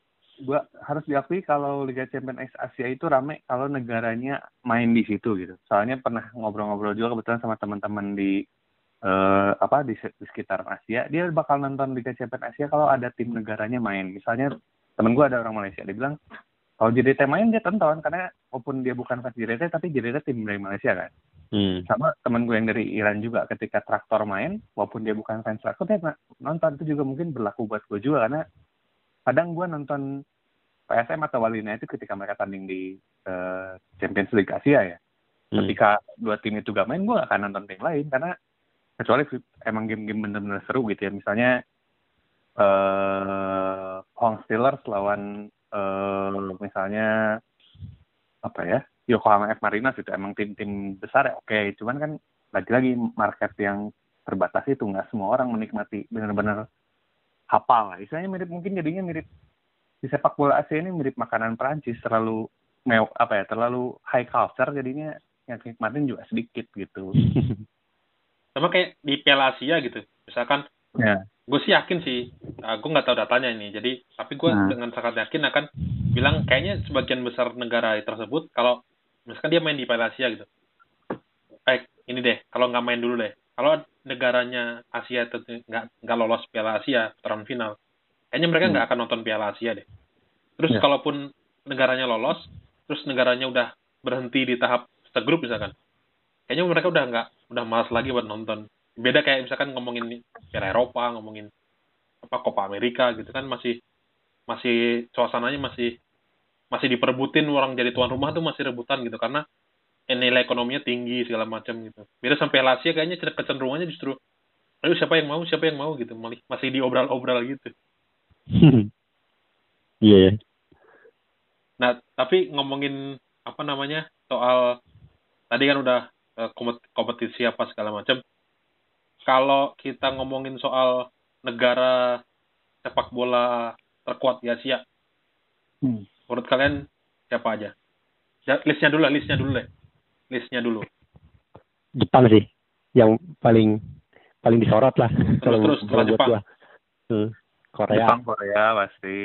gua harus diakui kalau Liga Champions Asia itu rame kalau negaranya main di situ gitu. Soalnya pernah ngobrol-ngobrol juga kebetulan sama teman-teman di uh, apa di, di sekitar Asia, dia bakal nonton Liga Champions Asia kalau ada tim negaranya main. Misalnya temen gue ada orang Malaysia, dia bilang kalau JDT main dia tonton karena walaupun dia bukan fans JDT tapi JDT tim dari Malaysia kan. Hmm. Sama temen gue yang dari Iran juga ketika Traktor main walaupun dia bukan fans Traktor dia nonton itu juga mungkin berlaku buat gue juga karena kadang gue nonton PSM atau Walina itu ketika mereka tanding di uh, Champions League Asia ya. Hmm. Ketika dua tim itu gak main, gue gak akan nonton tim lain karena kecuali emang game-game bener-bener seru gitu ya. Misalnya uh, Hong Steelers lawan uh, misalnya apa ya Yokohama F Marinos itu emang tim-tim besar ya oke okay. cuman kan lagi-lagi market yang terbatas itu nggak semua orang menikmati benar-benar hafal lah. Istilahnya mirip mungkin jadinya mirip di sepak bola Asia ini mirip makanan Perancis terlalu mew apa ya terlalu high culture jadinya yang nikmatin juga sedikit gitu. Sama kayak di Piala Asia gitu. Misalkan ya. gue sih yakin sih uh, gue nggak tahu datanya ini jadi tapi gue nah. dengan sangat yakin akan bilang kayaknya sebagian besar negara tersebut kalau misalkan dia main di Piala Asia gitu baik ini deh kalau nggak main dulu deh kalau negaranya Asia itu nggak nggak lolos Piala Asia putaran final kayaknya mereka nggak hmm. akan nonton Piala Asia deh terus ya. kalaupun negaranya lolos terus negaranya udah berhenti di tahap grup misalkan kayaknya mereka udah nggak udah malas lagi buat nonton beda kayak misalkan ngomongin Piala Eropa ngomongin apa Copa Amerika gitu kan masih masih suasananya masih masih diperebutin orang jadi tuan rumah tuh masih rebutan gitu karena nilai ekonominya tinggi segala macam gitu beda sampai Asia kayaknya kecenderungannya justru ayo siapa yang mau siapa yang mau gitu masih diobral-obral gitu iya yeah. nah tapi ngomongin apa namanya soal tadi kan udah eh, kompetisi apa segala macam kalau kita ngomongin soal negara sepak bola terkuat di Asia, hmm. menurut kalian siapa aja? Ya, listnya dulu lah, listnya dulu deh. Listnya dulu. Jepang sih, yang paling paling disorot lah. Terus, kalau terus Jepang. Hmm. Korea. Jepang, Korea pasti.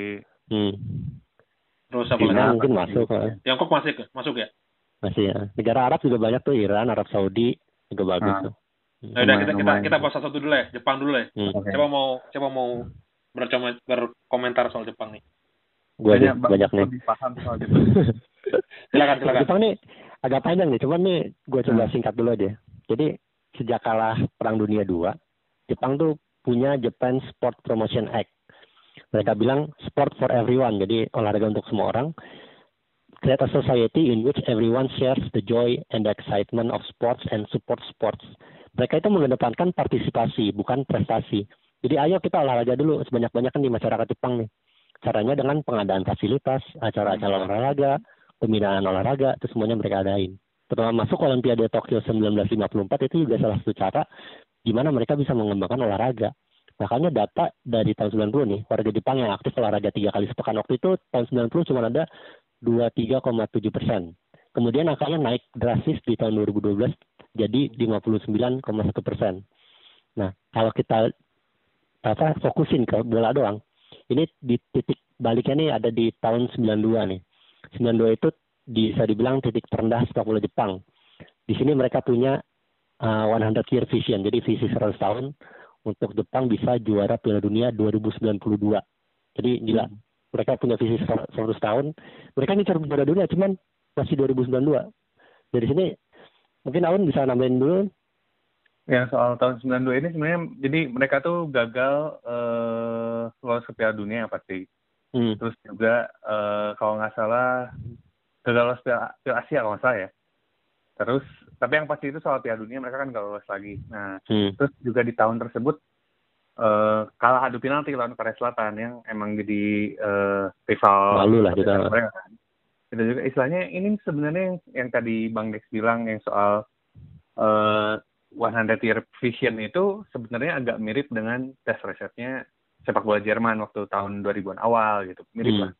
Hmm. Terus apa lagi? mungkin masuk. Tiongkok masuk, masuk ya? Masih ya. Negara Arab juga banyak tuh, Iran, Arab Saudi juga bagus nah. tuh. Nah, udah kita kita kita bahas satu dulu ya, Jepang dulu ya. Hmm. Okay. Coba mau coba mau berkomentar soal Jepang nih. Gue aja banyak nih. Paham soal Jepang. silakan silakan. Jepang nih agak panjang nih, cuman nih gue coba hmm. singkat dulu aja. Jadi sejak kalah Perang Dunia II, Jepang tuh punya Japan Sport Promotion Act. Mereka bilang sport for everyone, jadi olahraga untuk semua orang. Create a society in which everyone shares the joy and the excitement of sports and support sports mereka itu mengedepankan partisipasi bukan prestasi. Jadi ayo kita olahraga dulu sebanyak-banyak kan di masyarakat Jepang nih. Caranya dengan pengadaan fasilitas, acara-acara olahraga, pembinaan olahraga, itu semuanya mereka adain. Terutama masuk Olimpiade Tokyo 1954 itu juga salah satu cara gimana mereka bisa mengembangkan olahraga. Makanya data dari tahun 90 nih, warga Jepang yang aktif olahraga tiga kali sepekan waktu itu tahun 90 cuma ada 23,7 persen. Kemudian angkanya naik drastis di tahun 2012 jadi 59,1 persen. Nah, kalau kita apa fokusin ke bola doang, ini di titik baliknya nih ada di tahun 92 nih. 92 itu bisa dibilang titik terendah sepak bola Jepang. Di sini mereka punya uh, 100 year vision, jadi visi 100 tahun untuk Jepang bisa juara Piala Dunia 2092. Jadi gila, mereka punya visi 100 tahun. Mereka ngincar juara dunia, cuman masih 2092. Dari sini mungkin Aun bisa nambahin dulu. Ya soal tahun 92 ini sebenarnya jadi mereka tuh gagal uh, lolos ke Piala Dunia pasti. Hmm. Terus juga uh, kalau nggak salah gagal lolos Piala, Piala Asia kalau nggak salah ya. Terus tapi yang pasti itu soal Piala Dunia mereka kan nggak lolos lagi. Nah hmm. terus juga di tahun tersebut uh, kalah adu penalti lawan Korea Selatan yang emang jadi uh, rival. Lalu lah kita. Kan itu juga istilahnya ini sebenarnya yang, yang tadi Bang Dex bilang yang soal uh, 100 year vision itu sebenarnya agak mirip dengan tes risetnya sepak bola Jerman waktu tahun 2000-an awal gitu mirip hmm. lah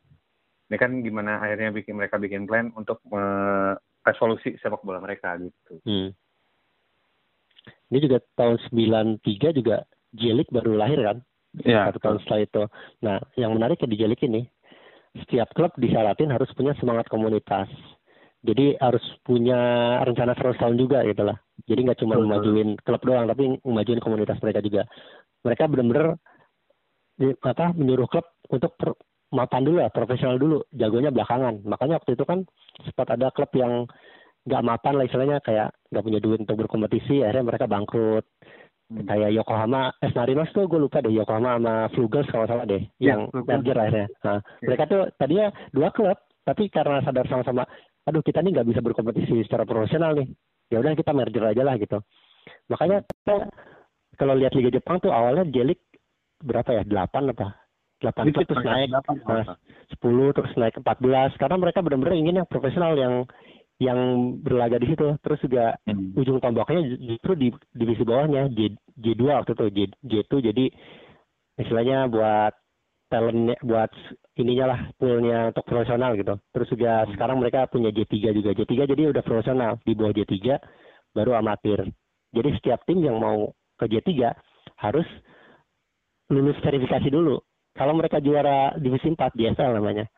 ini kan gimana akhirnya bikin mereka bikin plan untuk uh, revolusi sepak bola mereka gitu. Hmm. Ini juga tahun 93 juga Jelik baru lahir kan? Ya. Satu tahun setelah itu. Nah, yang menarik di Jelik ini, setiap klub disyaratin harus punya semangat komunitas. Jadi harus punya rencana terus tahun juga gitu lah. Jadi nggak cuma memajuin klub doang, tapi memajuin komunitas mereka juga. Mereka benar-benar apa menyuruh klub untuk per, mapan dulu ya profesional dulu jagonya belakangan. Makanya waktu itu kan sempat ada klub yang nggak mapan lah istilahnya kayak nggak punya duit untuk berkompetisi akhirnya mereka bangkrut. Hmm. kayak Yokohama eh Marinos tuh gue lupa deh Yokohama sama Flugels kalau salah deh ya, yang merger akhirnya. Nah, ya. mereka tuh tadinya dua klub tapi karena sadar sama-sama aduh kita nih nggak bisa berkompetisi secara profesional nih ya udah kita merger aja lah gitu. Makanya kita kalau lihat Liga Jepang tuh awalnya Jelik berapa ya? Delapan apa? Delapan klub terus naik. sepuluh terus naik empat belas. Karena mereka benar-benar ingin yang profesional yang yang berlaga di situ. Terus juga hmm. ujung tombaknya justru di divisi bawahnya J J2 waktu itu J J2 jadi istilahnya buat talentnya buat ininya lah poolnya untuk profesional gitu. Terus juga hmm. sekarang mereka punya J3 juga. J3 jadi udah profesional. Di bawah J3 baru amatir. Jadi setiap tim yang mau ke J3 harus lulus verifikasi dulu. Kalau mereka juara divisi 4 DSL namanya.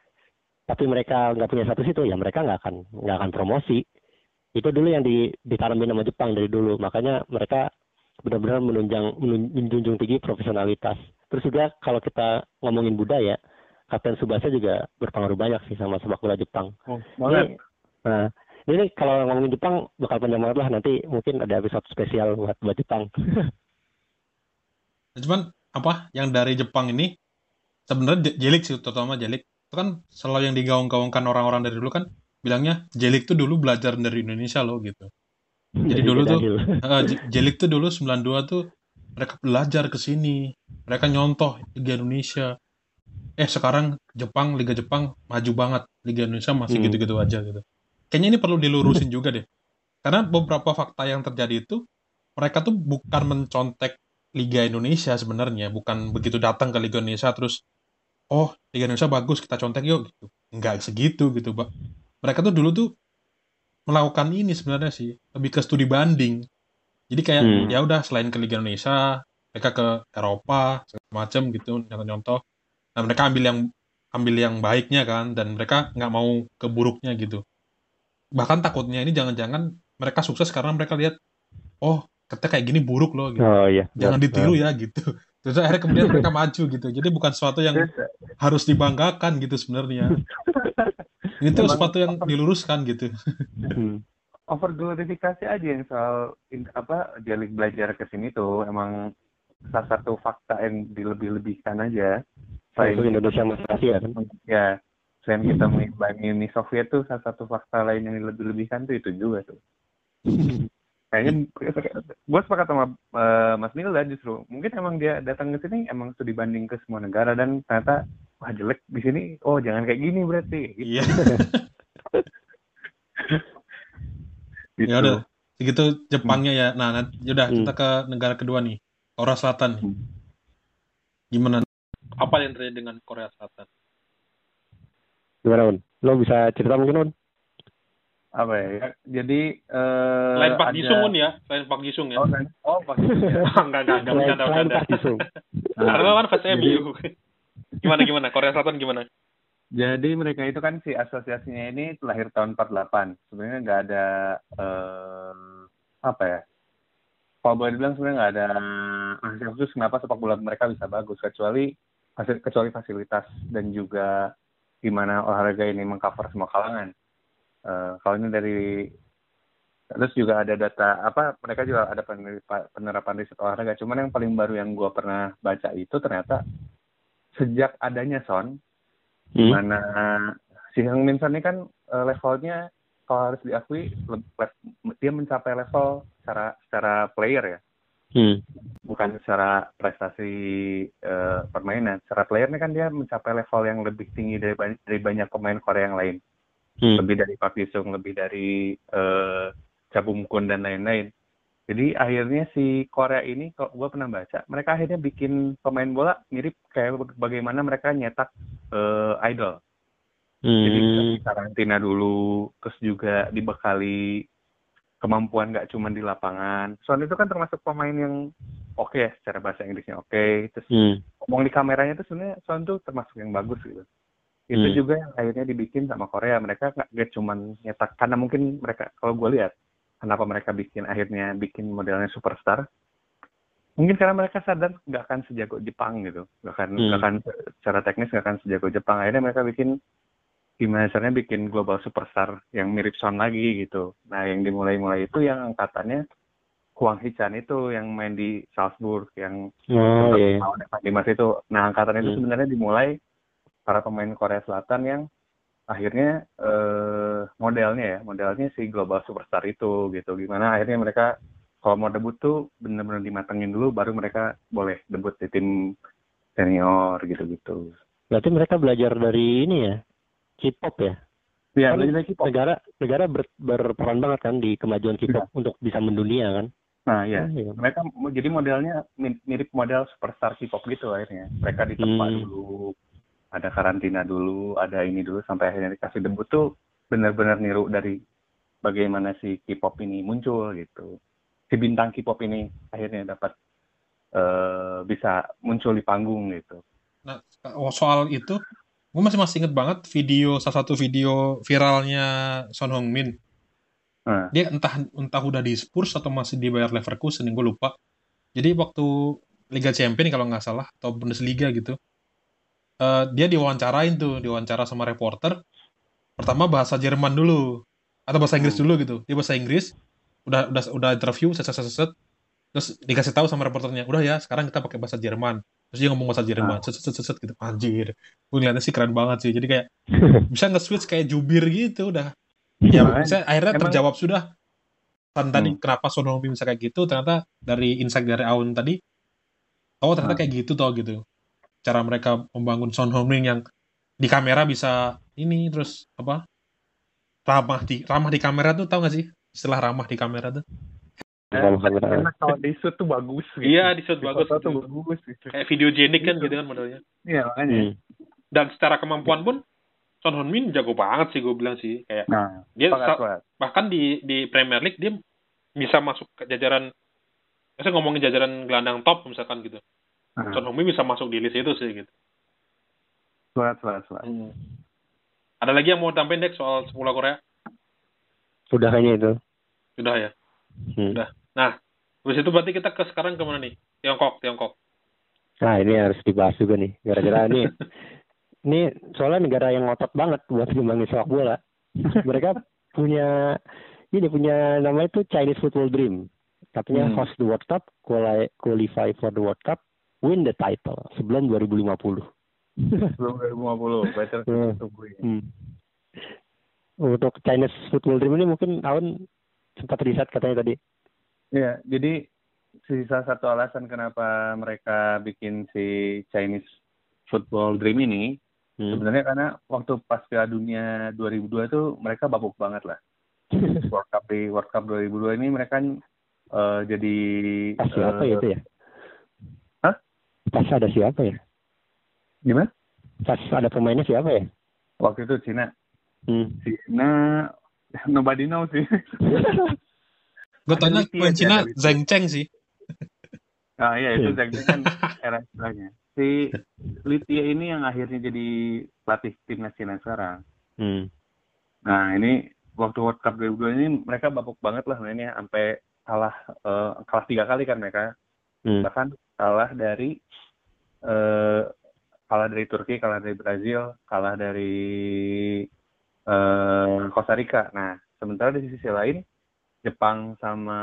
Tapi mereka nggak punya satu situ ya mereka nggak akan nggak akan promosi. Itu dulu yang di, ditanamin sama Jepang dari dulu. Makanya mereka benar-benar menunjang menjunjung tinggi profesionalitas. Terus juga kalau kita ngomongin budaya Kapten Subasa juga berpengaruh banyak sih sama sepak bola Jepang. Oh, ini, nah ini kalau ngomongin Jepang bakal panjang banget lah. Nanti mungkin ada episode spesial buat buat Jepang. Cuman apa yang dari Jepang ini sebenarnya Jelik sih terutama Jelik itu kan selalu yang digaung-gaungkan orang-orang dari dulu kan bilangnya Jelik tuh dulu belajar dari Indonesia loh gitu. Jadi dulu tuh uh, Jelik tuh dulu 92 tuh mereka belajar ke sini. Mereka nyontoh Liga Indonesia. Eh sekarang Jepang Liga Jepang maju banget. Liga Indonesia masih hmm. gitu-gitu hmm. aja gitu. Kayaknya ini perlu dilurusin juga deh. Karena beberapa fakta yang terjadi itu mereka tuh bukan mencontek Liga Indonesia sebenarnya, bukan begitu datang ke Liga Indonesia terus oh Liga Indonesia bagus kita contek yuk gitu. Nggak segitu gitu pak mereka tuh dulu tuh melakukan ini sebenarnya sih lebih ke studi banding. Jadi kayak hmm. ya udah selain ke Liga Indonesia mereka ke Eropa macam gitu nyontoh nah mereka ambil yang ambil yang baiknya kan dan mereka nggak mau ke buruknya gitu. Bahkan takutnya ini jangan-jangan mereka sukses karena mereka lihat oh kata kayak gini buruk loh gitu. Oh iya. Jangan ditiru ya gitu. Terus akhirnya kemudian mereka maju gitu. Jadi bukan sesuatu yang harus dibanggakan gitu sebenarnya. Itu Emang, sesuatu yang diluruskan gitu. Hmm. Over glorifikasi aja yang soal apa jalik belajar ke sini tuh emang salah satu fakta yang dilebih-lebihkan aja. Selain oh, Indonesia masih Asia kan? Ya, selain kita mengimbangi Uni Soviet tuh salah satu fakta lain yang dilebih-lebihkan tuh itu juga tuh. kayaknya gue sepakat sama uh, Mas Milda justru. Mungkin emang dia datang ke sini emang sudah dibanding ke semua negara dan ternyata wah jelek di sini. Oh jangan kayak gini berarti. Iya. Gitu. ya udah segitu Jepangnya ya. Nah nanti ya udah hmm. kita ke negara kedua nih. Korea Selatan nih. Hmm. gimana? Apa yang terjadi dengan Korea Selatan? Gimana Un? Lo bisa cerita mungkin Un apa ya? Jadi uh, selain Pak ada... Jisung ya? Selain Pak Jisung ya? Oh, oh Pak Jisung ya. enggak enggak enggak bercanda bercanda Pak Jisung karena kan fans MU gimana gimana? Korea Selatan gimana? Jadi mereka itu kan si asosiasinya ini lahir tahun 48 sebenarnya nggak ada uh, apa ya? Kalau boleh dibilang sebenarnya nggak ada hasil khusus kenapa sepak bola mereka bisa bagus kecuali kecuali fasilitas dan juga gimana olahraga ini mengcover semua kalangan uh, kalau ini dari terus juga ada data apa mereka juga ada penerapan riset olahraga cuman yang paling baru yang gue pernah baca itu ternyata sejak adanya son hmm. mana si Hang Min Son ini kan uh, levelnya kalau harus diakui dia mencapai level secara secara player ya hmm. bukan secara prestasi uh, permainan secara playernya kan dia mencapai level yang lebih tinggi dari dari banyak pemain Korea yang lain hmm. lebih dari Pak Pisung, lebih dari uh, Kun dan lain-lain. Jadi akhirnya si Korea ini, kalau gue pernah baca, mereka akhirnya bikin pemain bola mirip kayak bagaimana mereka nyetak uh, idol. Jadi Hmm. di karantina dulu, terus juga dibekali kemampuan nggak cuma di lapangan. Son itu kan termasuk pemain yang oke ya, secara bahasa Inggrisnya oke. Terus Hmm. ngomong di kameranya tuh sebenarnya Son tuh termasuk yang bagus gitu. Itu Hmm. juga yang akhirnya dibikin sama Korea. Mereka nggak cuman nyetak karena mungkin mereka kalau gue lihat kenapa mereka bikin akhirnya bikin modelnya superstar. Mungkin karena mereka sadar nggak akan sejago Jepang gitu, nggak akan Hmm. nggak akan secara teknis nggak akan sejago Jepang. Akhirnya mereka bikin gimana caranya bikin global superstar yang mirip Son lagi gitu. Nah yang dimulai-mulai itu yang angkatannya Huang Hichan itu yang main di Salzburg yang Oh sempat iya. Dimas itu. Nah angkatan itu Hmm. sebenarnya dimulai para pemain Korea Selatan yang akhirnya eh, modelnya ya modelnya si global superstar itu gitu. Gimana akhirnya mereka kalau mau debut tuh bener-bener dimatengin dulu baru mereka boleh debut di tim senior gitu-gitu. Berarti mereka belajar dari ini ya, K-pop ya. Ya, Kan belajar K-pop. negara negara ber- berperan banget kan di kemajuan K-pop untuk bisa mendunia kan. Nah, ya. Oh, iya. Mereka jadi modelnya mi- mirip model superstar K-pop gitu akhirnya. Mereka ditempa Hmm. dulu, ada karantina dulu, ada ini dulu sampai akhirnya dikasih debut tuh benar-benar niru dari bagaimana si K-pop ini muncul gitu. Si bintang K-pop ini akhirnya dapat eh, bisa muncul di panggung gitu. Nah, soal itu, gue masih masih inget banget video salah satu video viralnya Son Heung-min. Nah, Dia entah entah udah di Spurs atau masih di Bayer Leverkusen, gue lupa. Jadi waktu Liga Champions kalau nggak salah atau Bundesliga gitu, eh, dia diwawancarain tuh, diwawancara sama reporter. Pertama bahasa Jerman dulu atau bahasa Inggris dulu gitu. Dia bahasa Inggris, udah udah udah interview, set set set, set. terus dikasih tahu sama reporternya, udah ya sekarang kita pakai bahasa Jerman. Terus dia ngomong bahasa Jerman, set, set, set, set, gitu. Anjir, gue ngeliatnya sih keren banget sih. Jadi kayak bisa nge-switch kayak jubir gitu udah. Ya, Makanya, bisa akhirnya emang- terjawab sudah. Kan tadi Hmm. kenapa Son Heung-min bisa kayak gitu, ternyata dari insight dari Aun tadi, oh ternyata Hmm. kayak gitu toh gitu. Cara mereka membangun Son Heung-min yang di kamera bisa ini terus apa? ramah di ramah di kamera tuh tau gak sih? Istilah ramah di kamera tuh. Enak kalau di shoot tuh bagus gitu. Iya, di shoot Di bagus. foto tuh gitu. bagus gitu. Kayak videogenik kan Gitu. kan modelnya. Iya, makanya. Hmm. Dan secara kemampuan pun Son Heung-min jago banget sih gue bilang sih. Kayak Nah, dia bahkan di di Premier League dia bisa masuk ke jajaran saya ngomongin jajaran gelandang top misalkan gitu. Heung-min bisa masuk di list itu sih gitu. sepakat, sepakat, sepakat. Ada lagi yang mau tambahin Dek soal sekolah Korea? Udah kayaknya itu. Sudah ya. Hmm. Udah. Nah, habis itu berarti kita ke sekarang ke mana nih? Tiongkok, Tiongkok. Nah ini harus dibahas juga nih. Gara-gara ini, ini soalnya negara yang ngotot banget buat ngembangin sepak bola. Mereka punya ini punya nama itu Chinese Football Dream. Katanya Hmm. host the World Cup, quali- qualify for the World Cup, win the title sebelum 2050. Belum 2050, better Hmm. tunggu ya. Hmm. Untuk Chinese Football Dream ini mungkin tahun sempat riset katanya tadi. Iya, jadi si salah satu alasan kenapa mereka bikin si Chinese Football Dream ini Hmm. sebenarnya karena waktu pas Piala Dunia 2002 tuh mereka babuk banget lah. World Cup di World Cup 2002 ini mereka kan eh, jadi Pas siapa eh, ya itu ya? Pas ada siapa ya? Gimana? Pas ada pemainnya siapa ya? Waktu itu Cina. Hmm. Cina nobody know sih. Gue tanya pemain Cina. Zheng Cheng sih. Ah iya itu Zhang Zheng kan era istilahnya. Si Litia ini yang akhirnya jadi pelatih timnas Cina sekarang. Hmm. Nah ini waktu World Cup 2002 ini mereka babuk banget lah mainnya sampai kalah eh, kalah tiga kali kan mereka Hmm. bahkan kalah dari eh, kalah dari Turki, kalah dari Brazil, kalah dari eh, Costa Rica. Nah sementara di sisi lain Jepang sama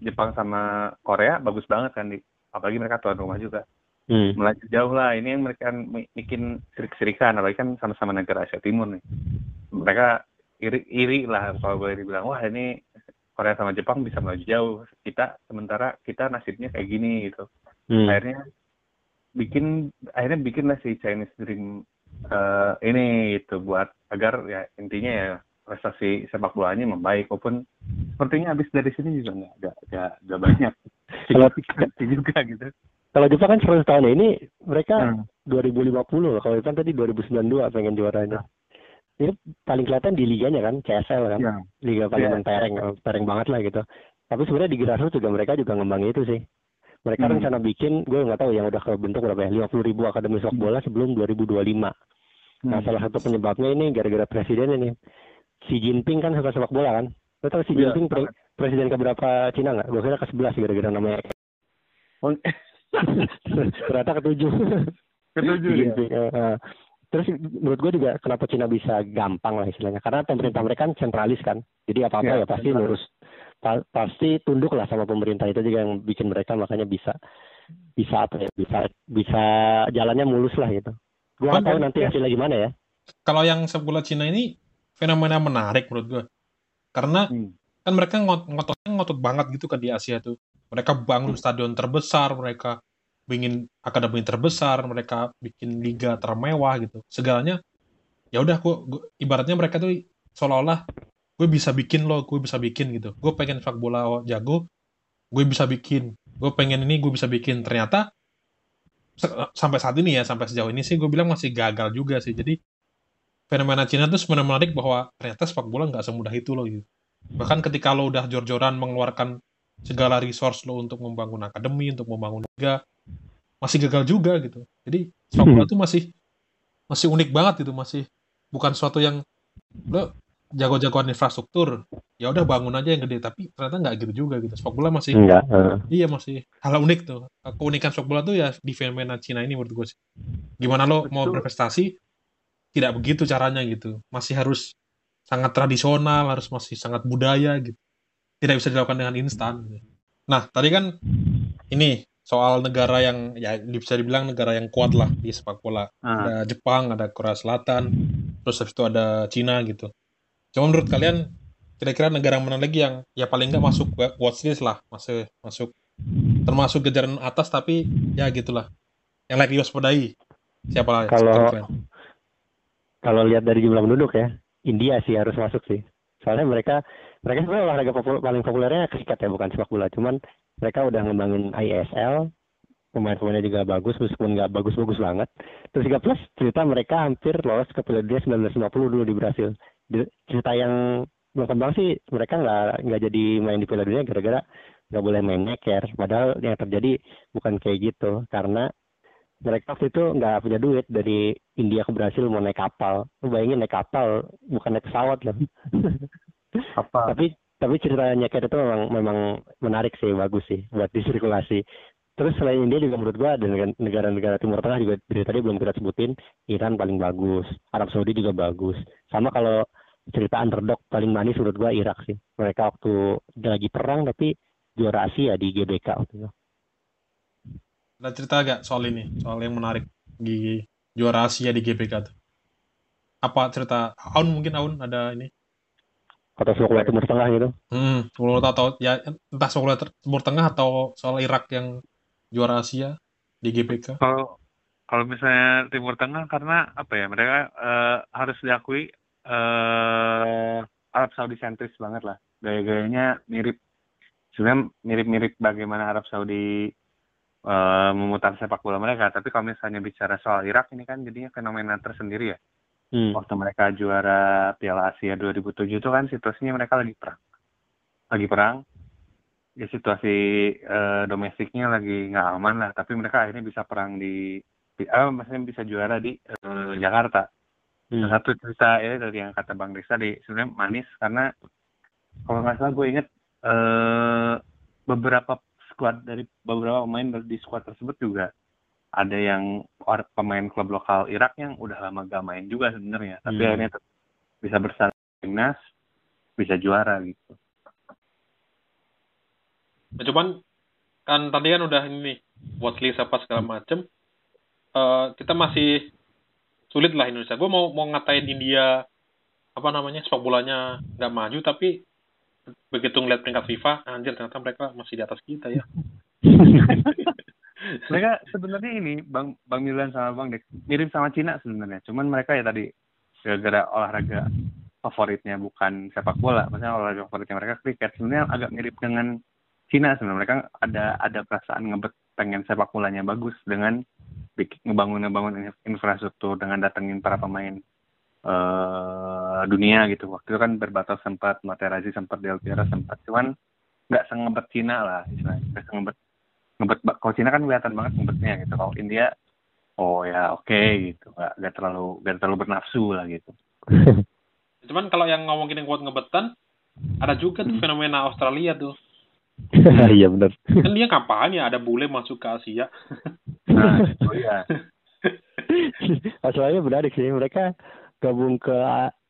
Jepang sama Korea bagus banget kan di apalagi mereka tuan rumah juga Hmm. melaju jauh lah ini yang mereka bikin sirik-sirikan apalagi kan sama-sama negara Asia Timur nih mereka iri iri lah kalau boleh dibilang wah ini Korea sama Jepang bisa melaju jauh. Kita sementara kita nasibnya kayak gini gitu. Hmm. akhirnya bikin akhirnya bikin lah si Chinese Dream eh, ini itu buat agar ya intinya ya prestasi sepak bolanya membaik walaupun sepertinya habis dari sini juga nggak nggak nggak nggak banyak. Kalau- juga gitu. kalau Jepang kan 100 tahun ini mereka hmm. 2050 kalau Jepang tadi 2092 pengen juaranya ini paling kelihatan di liganya kan CSL kan ya. liga paling ya. mentereng tereng banget lah gitu tapi sebenarnya di grassroots juga mereka juga ngembangin itu sih mereka hmm. rencana bikin gue nggak tahu yang udah kebentuk berapa ya 50 ribu akademi sepak bola sebelum 2025 nah, hmm. nah salah satu penyebabnya ini gara-gara presiden ini Xi Jinping kan suka sepak bola kan lo tau Xi iya, Jinping pre presiden keberapa Cina nggak gue kira ke 11 gara-gara namanya oh. ternyata ketujuh ketujuh ya. Uh, terus menurut gue juga kenapa Cina bisa gampang lah istilahnya? Karena pemerintah mereka kan sentralis kan. Jadi apa apa ya, ya pasti lurus. Pa, pasti tunduk lah sama pemerintah. Itu juga yang bikin mereka makanya bisa bisa apa ya bisa bisa jalannya mulus lah gitu. Gue nggak tahu nanti ya. hasilnya gimana ya. Kalau yang sebuah Cina ini fenomena menarik menurut gue karena hmm. kan mereka ngot ngototnya ngotot banget gitu kan di Asia tuh. Mereka bangun stadion terbesar, mereka bikin akademi terbesar, mereka bikin liga termewah gitu. Segalanya ya udah gue, ibaratnya mereka tuh seolah-olah gue bisa bikin lo, gue bisa bikin gitu. Gue pengen sepak bola jago, gue bisa bikin. Gue pengen ini, gue bisa bikin. Ternyata sampai saat ini ya, sampai sejauh ini sih gue bilang masih gagal juga sih. Jadi fenomena Cina tuh sebenarnya menarik bahwa ternyata sepak bola nggak semudah itu loh gitu. Bahkan ketika lo udah jor-joran mengeluarkan segala resource lo untuk membangun akademi, untuk membangun liga, masih gagal juga gitu. Jadi sepak bola itu masih masih unik banget itu, masih bukan suatu yang lo jago-jagoan infrastruktur, ya udah bangun aja yang gede, tapi ternyata nggak gitu juga gitu. Sepak bola masih Enggak. iya masih hal unik tuh. Keunikan sepak bola tuh ya di fenomena Cina ini menurut gue sih. Gimana lo mau berprestasi tidak begitu caranya gitu. Masih harus sangat tradisional, harus masih sangat budaya gitu tidak bisa dilakukan dengan instan. Nah, tadi kan ini soal negara yang ya bisa dibilang negara yang kuat lah di sepak bola. Ah. Ada Jepang, ada Korea Selatan, terus habis itu ada Cina gitu. Cuma menurut kalian kira-kira negara mana lagi yang ya paling nggak masuk watchlist lah, masih masuk termasuk jajaran atas tapi ya gitulah. Yang lagi diwaspadai. Siapa lah? Kalau kalau lihat dari jumlah penduduk ya, India sih harus masuk sih. Soalnya mereka mereka sebenarnya olahraga popul paling populernya kriket ya bukan sepak bola cuman mereka udah ngembangin ISL pemain-pemainnya juga bagus meskipun nggak bagus-bagus banget terus juga plus cerita mereka hampir lolos ke Piala Dunia 1950 dulu di Brasil cerita yang berkembang sih mereka nggak nggak jadi main di Piala Dunia gara-gara nggak boleh main neker padahal yang terjadi bukan kayak gitu karena mereka waktu itu nggak punya duit dari India ke Brasil mau naik kapal. Lu bayangin naik kapal bukan naik pesawat loh. Apa? Tapi tapi ceritanya kayak itu memang memang menarik sih, bagus sih buat disirkulasi. Terus selain India juga menurut gua ada negara-negara Timur Tengah juga dari tadi belum kita sebutin, Iran paling bagus, Arab Saudi juga bagus. Sama kalau cerita underdog paling manis menurut gua Irak sih. Mereka waktu lagi perang tapi juara Asia di GBK waktu itu. Ada cerita agak soal ini, soal yang menarik di juara Asia di GBK tuh. Apa cerita Aun mungkin Aun ada ini atau sepak bola Timur Tengah gitu. Hmm, kalau atau ya entah sepak bola Timur Tengah atau soal Irak yang juara Asia di GBK. Kalau kalau misalnya Timur Tengah karena apa ya mereka uh, harus diakui uh, Arab Saudi sentris banget lah gaya-gayanya mirip sebenarnya mirip-mirip bagaimana Arab Saudi uh, memutar sepak bola mereka tapi kalau misalnya bicara soal Irak ini kan jadinya fenomena tersendiri ya Hmm. Waktu mereka juara Piala Asia 2007 itu kan situasinya mereka lagi perang. Lagi perang. Ya situasi uh, domestiknya lagi nggak aman lah, tapi mereka akhirnya bisa perang di, uh, maksudnya bisa juara di uh, Jakarta. Hmm. Satu cerita ya dari yang kata Bang Desa di sebenarnya manis karena kalau nggak salah gue inget uh, beberapa squad dari beberapa pemain di squad tersebut juga ada yang pemain klub lokal Irak yang udah lama gak main juga sebenarnya. Tapi hmm. akhirnya bisa bersaing timnas bisa juara gitu. Nah, cuman kan tadi kan udah ini buat list apa segala macem uh, kita masih sulit lah Indonesia. Gue mau mau ngatain India apa namanya sepak bolanya nggak maju tapi begitu ngeliat peringkat FIFA anjir ternyata mereka masih di atas kita ya mereka sebenarnya ini bang bang Milan sama bang Dek mirip sama Cina sebenarnya. Cuman mereka ya tadi gara-gara olahraga favoritnya bukan sepak bola maksudnya olahraga favoritnya mereka kriket sebenarnya agak mirip dengan Cina sebenarnya. Mereka ada ada perasaan ngebet pengen sepak bolanya bagus dengan ngebangun ngebangun infrastruktur dengan datengin para pemain uh, dunia gitu. Waktu itu kan berbatas sempat Materazzi sempat Del Piero sempat. Cuman nggak sengebet Cina lah istilahnya. Nggak sengebet ngebet kalau Cina kan kelihatan banget ngebetnya gitu. Kalau India oh ya oke okay, gitu. Nggak nggak terlalu nggak terlalu bernafsu lah gitu. Cuman kalau yang ngomongin yang buat ngebetan ada juga tuh fenomena Australia tuh. Iya benar kan dia kampanye ada bule masuk ke Asia. Nah oh iya Australia menarik sih. Mereka gabung ke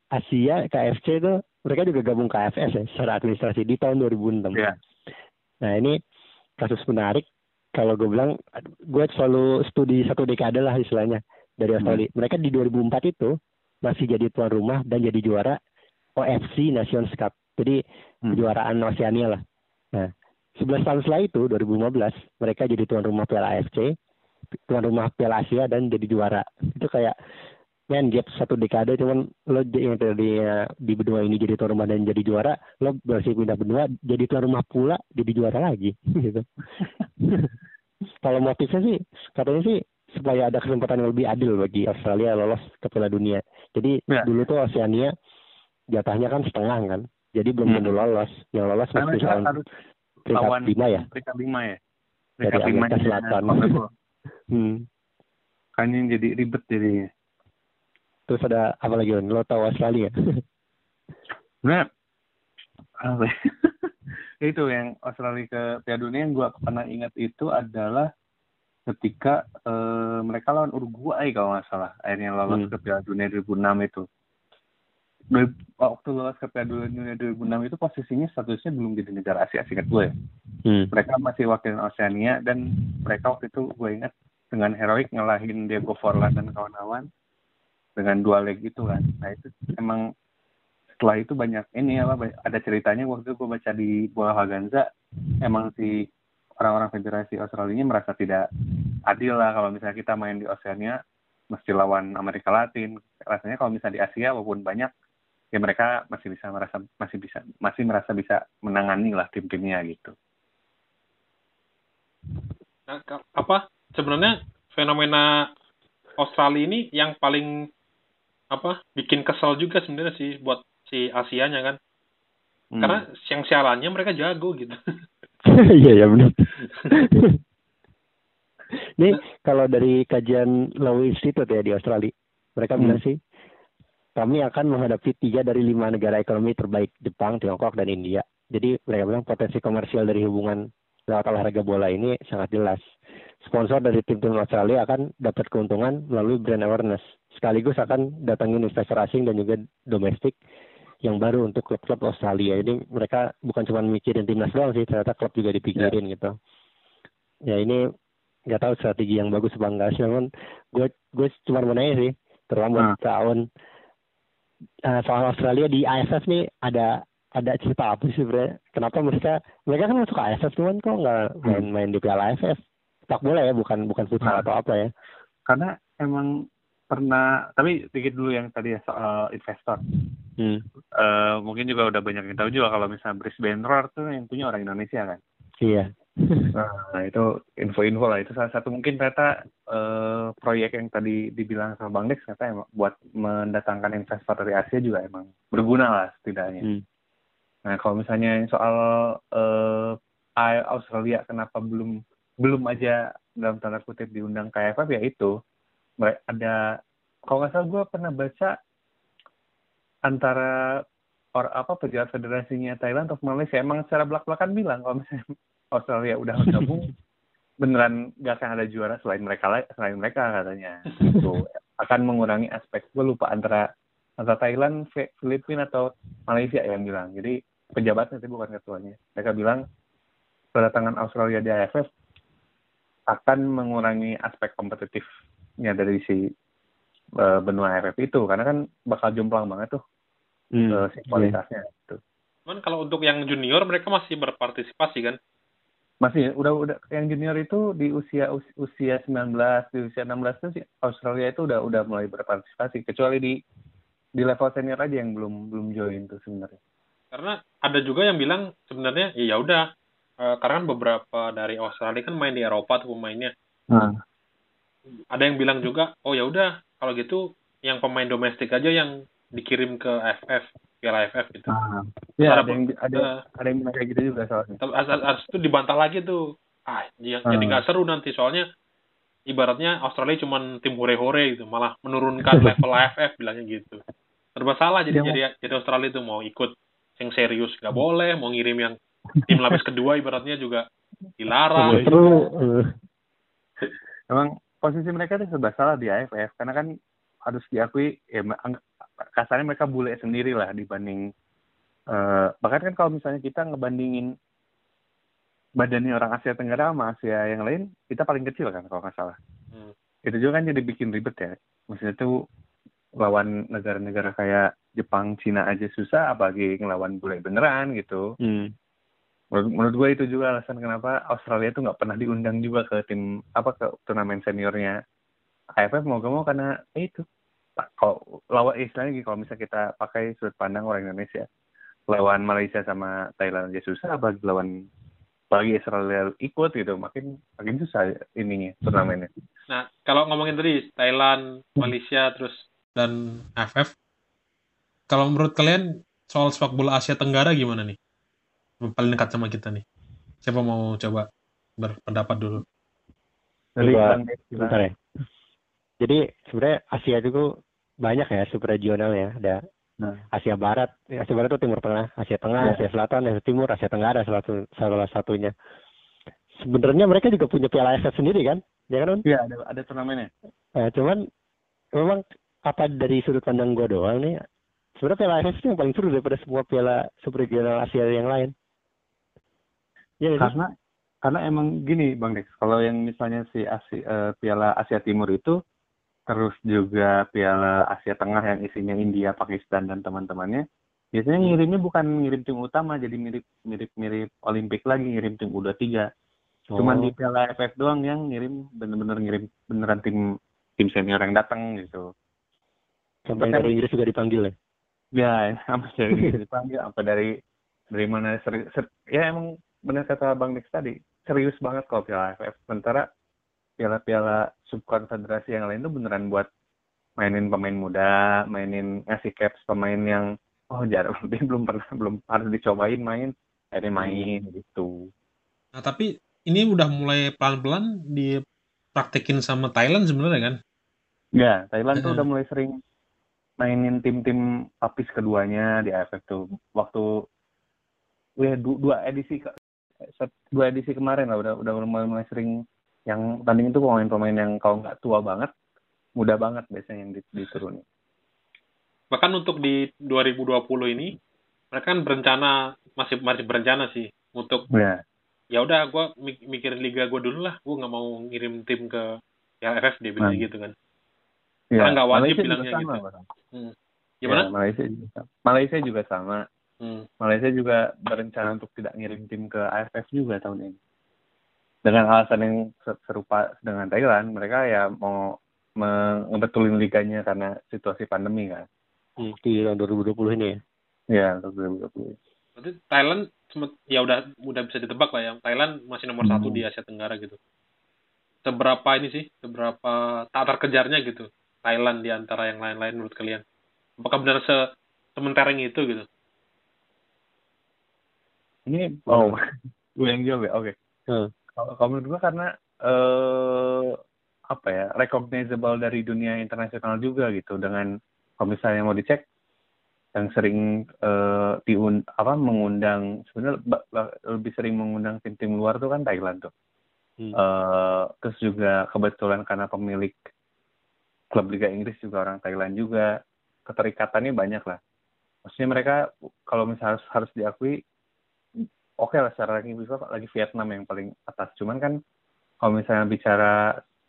Asia KFC itu mereka juga gabung ke AFS ya secara administrasi di tahun 2006. Yeah. Nah ini kasus menarik kalau gue bilang gue selalu studi satu dekade lah istilahnya dari hmm. Australia. Hmm. Mereka di 2004 itu masih jadi tuan rumah dan jadi juara OFC Nations Cup. Jadi hmm. juaraan Oceania lah. Nah, 11 tahun setelah itu 2015 mereka jadi tuan rumah Piala AFC, tuan rumah Piala Asia dan jadi juara. Itu kayak men gap satu dekade cuman lo yang tadi di benua ini jadi tuan rumah dan jadi juara lo berhasil pindah benua jadi tuan rumah pula jadi juara lagi gitu. Kalau motifnya sih katanya sih supaya ada kesempatan yang lebih adil bagi Australia lolos ke Piala Dunia. Jadi ya. dulu tuh Oceania jatahnya kan setengah kan jadi belum hmm. tentu lolos. Yang lolos mesti harus peringkat lima ya. peringkat lima ya. Peringkat dari Amerika Selatan. Hmm. kan yang jadi ribet jadinya Terus ada apa lagi Lo tahu Australia? Nah, apa ya? itu yang Australia ke Piala Dunia yang gue pernah ingat itu adalah ketika uh, mereka lawan Uruguay kalau nggak salah akhirnya lolos hmm. ke Piala Dunia 2006 itu waktu lolos ke Piala Dunia 2006 itu posisinya statusnya belum jadi negara Asia singkat gue ya. hmm. mereka masih wakil Oceania dan mereka waktu itu gue ingat dengan heroik ngalahin Diego Forlan dan kawan-kawan dengan dua leg itu kan nah itu emang setelah itu banyak ini apa ada ceritanya waktu gue baca di bola Haganza emang si orang-orang federasi Australia merasa tidak adil lah kalau misalnya kita main di Oceania mesti lawan Amerika Latin rasanya kalau misalnya di Asia walaupun banyak ya mereka masih bisa merasa masih bisa masih merasa bisa menangani lah tim-timnya gitu. Nah, apa sebenarnya fenomena Australia ini yang paling apa bikin kesel juga sebenarnya sih buat si Asianya kan hmm. karena yang siarannya mereka jago gitu iya ya benar ini kalau dari kajian Law Institute ya di Australia mereka hmm. bilang sih kami akan menghadapi tiga dari lima negara ekonomi terbaik Jepang, Tiongkok, dan India. Jadi mereka bilang potensi komersial dari hubungan lewat olahraga bola ini sangat jelas sponsor dari tim-tim Australia akan dapat keuntungan melalui brand awareness. Sekaligus akan datangin investor asing dan juga domestik yang baru untuk klub-klub Australia. Ini mereka bukan cuma mikirin timnas doang sih, ternyata klub juga dipikirin yeah. gitu. Ya ini nggak tahu strategi yang bagus apa enggak sih, namun gue gue cuma mau nanya sih, terutama nah. tahun uh, soal Australia di AFF nih ada ada cerita apa sih sebenarnya? Kenapa mereka mereka kan masuk AFF cuman kok nggak main-main di Piala AFF? sepak bola ya bukan bukan futsal nah, atau apa ya karena emang pernah tapi sedikit dulu yang tadi ya soal investor. Hmm. uh, mungkin juga udah banyak yang tahu juga kalau misalnya Brisbane Roar tuh yang punya orang Indonesia kan? Iya. Nah itu info-info lah. Itu salah satu mungkin ternyata uh, proyek yang tadi dibilang sama Bang Dex ternyata emang buat mendatangkan investor dari Asia juga emang berguna lah setidaknya. Hmm. nah kalau misalnya soal uh, Australia kenapa belum belum aja dalam tanda kutip diundang KFF ya itu ada kalau nggak salah gue pernah baca antara or apa pejabat federasinya Thailand atau Malaysia emang secara belak belakan bilang kalau misalnya Australia udah gabung beneran gak akan ada juara selain mereka selain mereka katanya itu akan mengurangi aspek gue lupa antara antara Thailand Filipina atau Malaysia yang bilang. Jadi pejabatnya itu bukan ketuanya. Mereka bilang kedatangan Australia di AFF akan mengurangi aspek kompetitifnya dari si uh, benua AFF itu karena kan bakal jomplang banget tuh hmm, uh, si kualitasnya yeah. gitu. Cuman kalau untuk yang junior mereka masih berpartisipasi kan? Masih, udah udah yang junior itu di usia usia 19, di usia 16 tuh si Australia itu udah udah mulai berpartisipasi kecuali di di level senior aja yang belum belum join tuh sebenarnya. Karena ada juga yang bilang sebenarnya ya udah eh, karena kan beberapa dari Australia kan main di Eropa tuh pemainnya. Nah, Ada yang bilang juga, oh ya udah kalau gitu yang pemain domestik aja yang dikirim ke FF, Piala FF gitu. nah. Ya, Ada ada yang ada Eh, ada yang bilang kayak gitu juga soalnya. As itu dibantah lagi tuh. Ah, yang jadi Hmm. nggak seru nanti soalnya ibaratnya Australia cuman tim hore-hore gitu, malah menurunkan level AFF bilangnya gitu. Serba salah jadi mau- jadi jadi Australia itu mau ikut yang serius nggak boleh, mau ngirim yang tim lapis kedua ibaratnya juga dilarang. Eh, Emang posisi mereka tuh serba salah di AFF karena kan harus diakui ya kasarnya mereka bule sendiri lah dibanding eh, bahkan kan kalau misalnya kita ngebandingin badannya orang Asia Tenggara sama Asia yang lain kita paling kecil kan kalau nggak salah Hmm. itu juga kan jadi bikin ribet ya maksudnya tuh lawan negara-negara kayak Jepang Cina aja susah apalagi ngelawan bule beneran gitu hmm. Menurut, menurut gue itu juga alasan kenapa Australia tuh nggak pernah diundang juga ke tim apa ke turnamen seniornya AFF mau gak mau karena eh, itu kalau lawan istilahnya gini, kalau misalnya kita pakai sudut pandang orang Indonesia lawan Malaysia sama Thailand aja susah apalagi lawan apalagi Israel ikut gitu makin makin susah ininya turnamennya Nah, kalau ngomongin tadi Thailand, Malaysia terus dan AFF. Kalau menurut kalian soal sepak bola Asia Tenggara gimana nih? Yang Paling dekat sama kita nih. Siapa mau coba berpendapat dulu? dari gimana? Bentar ya. Jadi sebenarnya Asia itu banyak ya subregional ya. Ada Nah. Asia Barat, Asia Barat itu Timur Tengah, Asia Tengah, Ya. Asia Selatan, Asia Timur, Asia Tenggara salah satu salah satunya. Sebenarnya mereka juga punya Piala AFF sendiri kan, ya kan? Iya ada ada turnamennya Nah, cuman memang apa dari sudut pandang gua doang nih, sebenarnya Piala AFF itu yang paling seru daripada semua Piala subregional Asia yang lain. Ya, karena karena emang gini bang Dex kalau yang misalnya si Asia, eh, Piala Asia Timur itu terus juga Piala Asia Tengah yang isinya India Pakistan dan teman-temannya biasanya ngirimnya bukan ngirim tim utama jadi mirip mirip mirip Olimpik lagi ngirim tim U23 cuman Oh. di Piala AFF doang yang ngirim bener-bener ngirim beneran tim tim senior yang datang gitu sampai dari Inggris juga dipanggil ya. ya apa dari dipanggil apa dari dari mana seri, ser- ya emang benar kata bang Dex tadi serius banget kalau piala AFF sementara piala-piala subkonfederasi yang lain tuh beneran buat mainin pemain muda mainin ngasih caps pemain yang oh jarang dia belum pernah belum harus dicobain main akhirnya main gitu Nah, tapi ini udah mulai pelan-pelan dipraktekin sama Thailand sebenarnya kan? ya Thailand tuh Heeh. udah mulai sering mainin tim-tim lapis keduanya di AFF tuh waktu ya du- dua edisi dua edisi kemarin lah udah udah mulai, mulai sering yang tanding itu pemain-pemain yang kalau nggak tua banget muda banget biasanya yang di- diturunin bahkan untuk di 2020 ini mereka kan berencana masih masih berencana sih untuk ya ya udah gue mikirin liga gue dulu lah gue nggak mau ngirim tim ke ya dia bilang Hmm. gitu kan ya Karena nggak wajib Malaysia bilangnya juga sama, gitu. Bang. gimana Ya, Malaysia juga sama. Malaysia juga sama Hmm. Malaysia juga berencana untuk tidak ngirim tim ke AFF juga tahun ini. Dengan alasan yang se- serupa dengan Thailand mereka ya mau ngebetulin liganya karena situasi pandemi kan? Hmm, di tahun 2020 ini ya. ya untuk 2020 berarti Thailand ya udah udah bisa ditebak lah ya. Thailand masih nomor Hmm. satu di Asia Tenggara gitu. Seberapa ini sih? Seberapa tak terkejarnya gitu Thailand di antara yang lain-lain menurut kalian? Apakah benar se sementereng itu gitu Ini oh gue yang jawab ya. Oke. Hmm. Kalau kalau menurut gue karena eh apa ya recognizable dari dunia internasional juga gitu dengan kalau misalnya mau dicek yang sering eh diun apa mengundang sebenarnya lebih sering mengundang tim-tim luar tuh kan Thailand tuh. Hmm. Eh, terus juga kebetulan karena pemilik klub Liga Inggris juga orang Thailand juga keterikatannya banyak lah. Maksudnya mereka kalau misalnya harus, harus diakui oke lah secara ranking FIFA lagi Vietnam yang paling atas. Cuman kan kalau misalnya bicara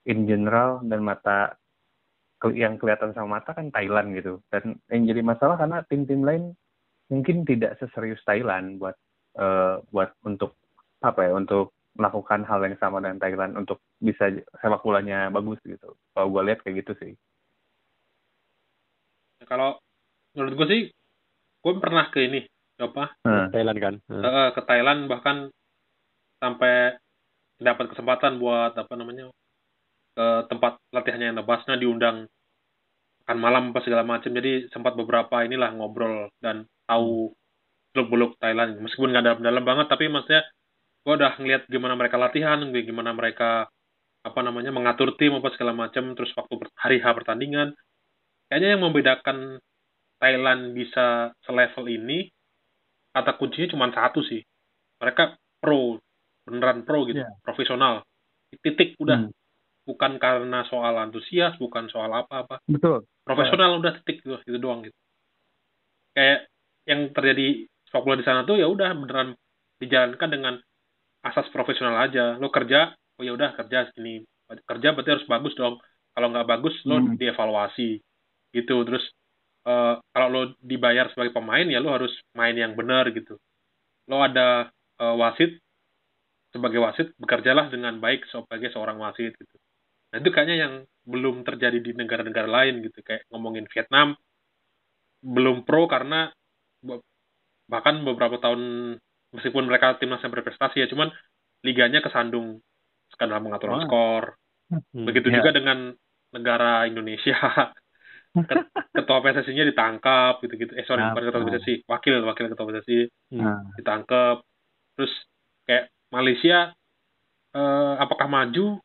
in general dan mata yang kelihatan sama mata kan Thailand gitu. Dan yang jadi masalah karena tim-tim lain mungkin tidak seserius Thailand buat eh, buat untuk apa ya untuk melakukan hal yang sama dengan Thailand untuk bisa sepak bolanya bagus gitu. Kalau gue lihat kayak gitu sih. kalau menurut gue sih gue pernah ke ini apa? Nah, Thailand kan. Hmm. eh, ke Thailand bahkan sampai dapat kesempatan buat apa namanya ke tempat latihannya yang Basna diundang kan malam apa segala macam. Jadi sempat beberapa inilah ngobrol dan tahu beluk-beluk Thailand. Meskipun nggak dalam-dalam banget tapi maksudnya gue udah ngeliat gimana mereka latihan gimana mereka apa namanya mengatur tim apa segala macam terus waktu hari H pertandingan. Kayaknya yang membedakan Thailand bisa selevel ini kata kuncinya cuma satu sih. Mereka pro beneran pro gitu yeah. profesional. Titik udah. Hmm. bukan karena soal antusias bukan soal apa-apa. Betul. Profesional udah titik gitu, gitu doang gitu. Kayak yang terjadi sepak bola di sana tuh ya udah beneran dijalankan dengan asas profesional aja. Lo kerja oh ya udah kerja sini. Kerja berarti harus bagus dong. Kalau nggak bagus lo hmm. dievaluasi. Gitu terus uh, kalau lo dibayar sebagai pemain ya lo harus main yang benar gitu. Lo ada uh, wasit sebagai wasit bekerjalah dengan baik sebagai seorang wasit gitu. Nah itu kayaknya yang belum terjadi di negara-negara lain gitu. Kayak ngomongin Vietnam belum pro karena bahkan beberapa tahun meskipun mereka timnas yang berprestasi ya cuman liganya kesandung. Skandal pengaturan oh. skor. Hmm, begitu yeah. juga dengan negara Indonesia ketua PSSI-nya ditangkap gitu-gitu eh sorry nah, bukan ketua PSSI wakil wakil ketua PSSI nah. ditangkap terus kayak Malaysia eh, apakah maju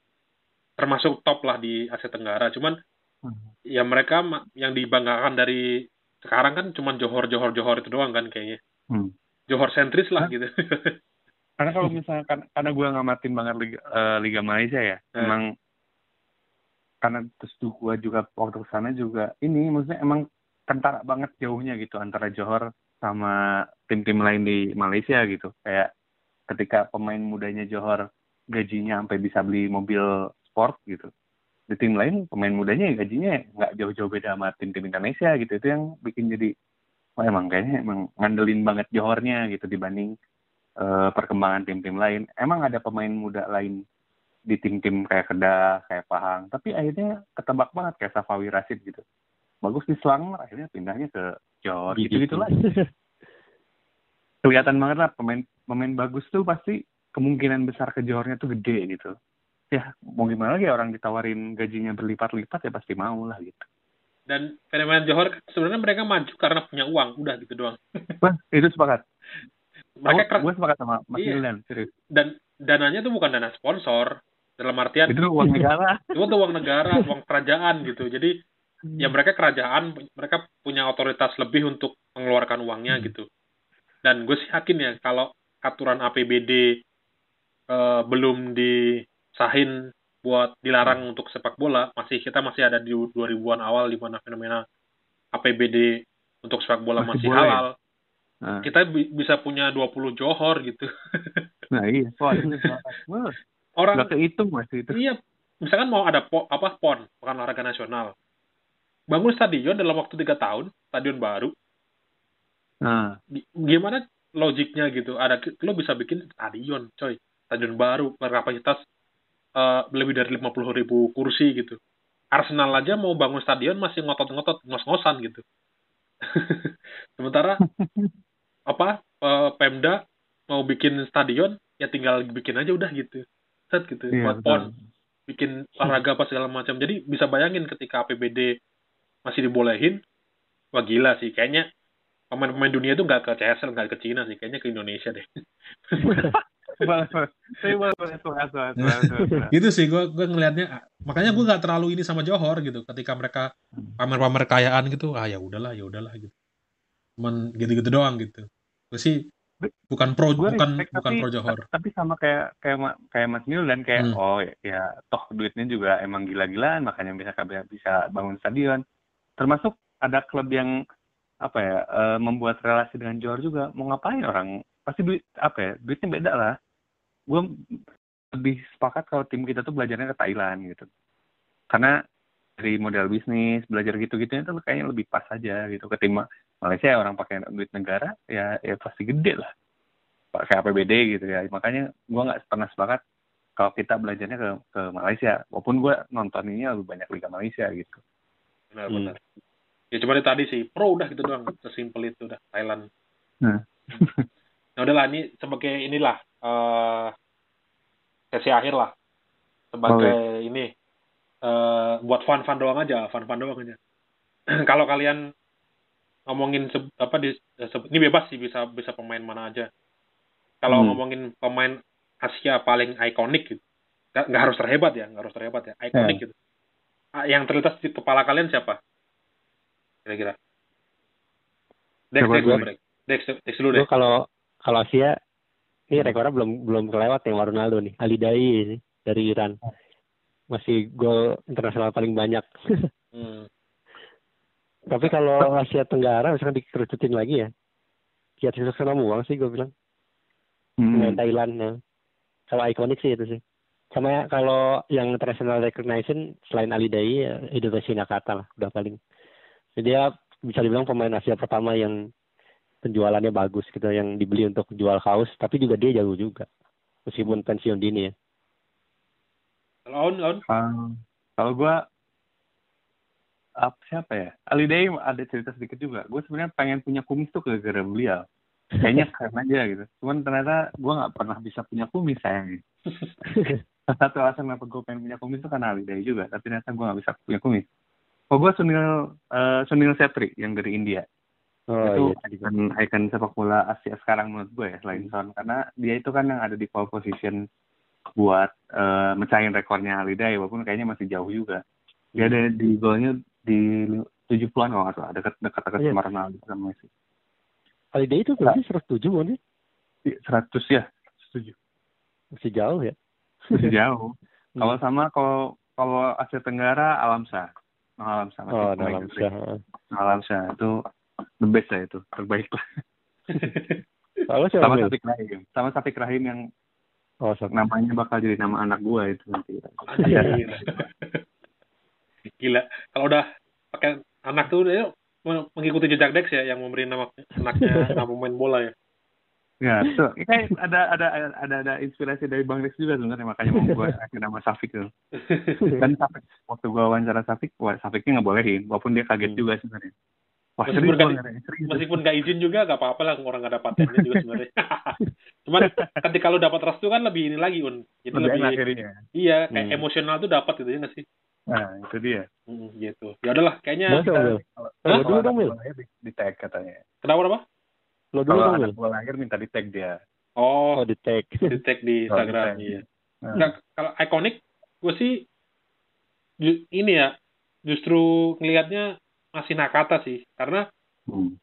termasuk top lah di Asia Tenggara. Cuman hmm. ya mereka yang dibanggakan dari sekarang kan cuman Johor Johor Johor itu doang kan kayaknya. Hmm. Johor sentris lah nah, gitu. karena kalau misalnya kan karena gue ngamatin banget Liga, uh, Liga Malaysia ya, hmm. emang karena terus gue juga waktu ke sana juga ini maksudnya emang kentara banget jauhnya gitu antara Johor sama tim-tim lain di Malaysia gitu. Kayak ketika pemain mudanya Johor gajinya sampai bisa beli mobil sport gitu. Di tim lain pemain mudanya gajinya nggak jauh-jauh beda sama tim-tim Indonesia gitu. Itu yang bikin jadi wah emang kayaknya emang ngandelin banget Johornya gitu dibanding uh, perkembangan tim-tim lain. Emang ada pemain muda lain di tim-tim kayak Kedah kayak Pahang. Tapi akhirnya ketebak banget kayak Safawi Rashid gitu. Bagus di Selangor akhirnya pindahnya ke Johor gitu gitu lah kelihatan banget lah pemain pemain bagus tuh pasti kemungkinan besar ke Johornya tuh gede gitu. Ya mau gimana lagi orang ditawarin gajinya berlipat-lipat ya pasti mau lah gitu. Dan fenomena Johor sebenarnya mereka maju karena punya uang. Udah gitu doang. Wah, itu sepakat. Mereka oh, gue sepakat sama Mas iya. Milan serius. Dan dananya tuh bukan dana sponsor dalam artian itu uang negara itu tuh uang negara uang kerajaan gitu jadi hmm. ya mereka kerajaan mereka punya otoritas lebih untuk mengeluarkan uangnya hmm. gitu dan gue sih yakin ya kalau aturan APBD uh, eh, belum di sahin buat dilarang hmm. untuk sepak bola masih kita masih ada di 2000-an awal di mana fenomena APBD untuk sepak bola masih, masih halal. Nah. Kita bi bisa punya 20 Johor gitu. nah iya, orang nggak kehitung masih itu. Iya, misalkan mau ada po, apa PON, bukan olahraga nasional. Bangun stadion dalam waktu tiga tahun, stadion baru. Nah. Gimana logiknya gitu? Ada lo bisa bikin stadion, coy. Stadion baru berkapasitas uh, lebih dari 50 ribu kursi gitu. Arsenal aja mau bangun stadion masih ngotot-ngotot, ngos-ngosan gitu. Sementara apa uh, Pemda mau bikin stadion ya tinggal bikin aja udah gitu. Set gitu. Iya, buat pon bikin olahraga apa segala macam. Jadi bisa bayangin ketika APBD masih dibolehin, wah gila sih. Kayaknya pemain-pemain dunia itu nggak ke CSL, nggak ke Cina sih. Kayaknya ke Indonesia deh. gitu sih gue gue ngelihatnya makanya gue nggak terlalu ini sama Johor gitu ketika mereka pamer-pamer kekayaan gitu ah ya udahlah ya udahlah gitu cuman gitu-gitu doang gitu gue sih bukan pro gua bukan respect, bukan tapi, pro Johor. tapi sama kayak kayak kayak Mas Mil dan kayak hmm. oh ya toh duitnya juga emang gila-gilaan makanya bisa bisa bangun stadion. Termasuk ada klub yang apa ya uh, membuat relasi dengan Johor juga mau ngapain orang? Pasti duit apa ya duitnya beda lah. Gue lebih sepakat kalau tim kita tuh belajarnya ke Thailand gitu. Karena dari model bisnis belajar gitu-gitu itu kayaknya lebih pas aja gitu ketimbang Malaysia orang pakai duit negara ya ya pasti gede lah. Pakai APBD gitu ya. Makanya gue nggak pernah sepakat kalau kita belajarnya ke ke Malaysia. Walaupun gue nonton ini lebih banyak liga Malaysia gitu. Benar-benar hmm. ya cuma tadi sih pro udah gitu doang. Sesimpel itu udah Thailand. Nah. nah udahlah ini sebagai inilah uh, sesi akhir lah. Sebagai ini eh buat fun fun doang aja fun fun doang aja. Kalau kalian ngomongin se- apa di se- ini bebas sih bisa bisa pemain mana aja kalau Hmm. ngomongin pemain Asia paling ikonik gitu nggak, nggak harus terhebat ya nggak harus terhebat ya ikonik gitu Ah, yang terlintas di kepala kalian siapa kira-kira Dex Coba Dex gue. Dex Dex, Dex dulu deh kalau kalau Asia ini rekornya belum belum kelewat yang Ronaldo nih. Ali Dai ini dari Iran. Masih gol internasional paling banyak. Hmm. Tapi kalau Asia Tenggara misalkan dikerucutin lagi ya. Kiat Sukses Muang sih gue bilang. Hmm. Thailand ya. Kalau ikonik sih itu sih. Sama ya, kalau yang international recognition selain Ali Dai ya Nakata lah udah paling. Jadi dia bisa dibilang pemain Asia pertama yang penjualannya bagus gitu yang dibeli untuk jual kaos tapi juga dia jago juga meskipun pensiun dini ya. kalau Aun Aun Ah, kalau gue apa siapa ya? Ali Day ada cerita sedikit juga. Gue sebenarnya pengen punya kumis tuh gara-gara beliau. Kayaknya keren aja gitu. Cuman ternyata gue nggak pernah bisa punya kumis sayangnya. Satu alasan kenapa gue pengen punya kumis itu karena Ali Day juga. Tapi ternyata gue nggak bisa punya kumis. Oh gue Sunil eh, Sunil Setri yang dari India. Oh itu iya. ikon ikon sepak bola Asia sekarang menurut gue ya selain Son karena dia itu kan yang ada di pole position buat eh, mecahin rekornya Alida walaupun kayaknya masih jauh juga dia ada di golnya di 70-an kalau nggak salah dekat dekat dekat Iya. sama Ronaldo sama Messi Ali Day itu berarti 107 kan ya? Di 100 ya setuju Masih jauh ya. masih jauh Hmm. kalau sama kalau kalau Asia Tenggara Alamsa Alamsa masih Oh, pemain dalam terbaik. sah. Alamsa itu the best lah itu terbaik lah Kalau siapa? sama Mil? Safik Rahim sama Safik Rahim yang Oh, siapa? namanya bakal jadi nama anak gua itu nanti. Gila. Kalau udah pakai anak tuh dia mengikuti jejak Dex ya yang memberi nama anaknya nama pemain bola ya. Ya, tuh. Kayak ada ada ada ada inspirasi dari Bang Rex juga sebenarnya makanya mau gua kasih nama Safik tuh. Dan Safik waktu gua wawancara Safik, wah Safiknya nggak bolehin, walaupun dia kaget Hmm. juga sebenarnya. Wah, Meskipun serius. Meskipun gak izin juga gak apa-apa lah orang gak ada patennya juga sebenarnya. Cuman ketika lu dapat restu kan lebih ini lagi un. Jadi Lebih lebih, akhirnya. iya kayak Hmm. emosional tuh dapat gitu ya nggak sih? Nah, itu dia. Hmm, gitu. Ya udahlah kayaknya Masa, Mil? Kalau Lo dulu kalau dong, Mil. di, di tag katanya. kenapa apa? Lo dulu Kalau dong, Mil. gua lahir minta di tag dia. Oh, Oh, di tag. di tag di Oh, di Instagram tag. iya. Nah, Nggak, kalau ikonik gue sih ju- ini ya justru ngelihatnya masih Nakata sih karena hmm.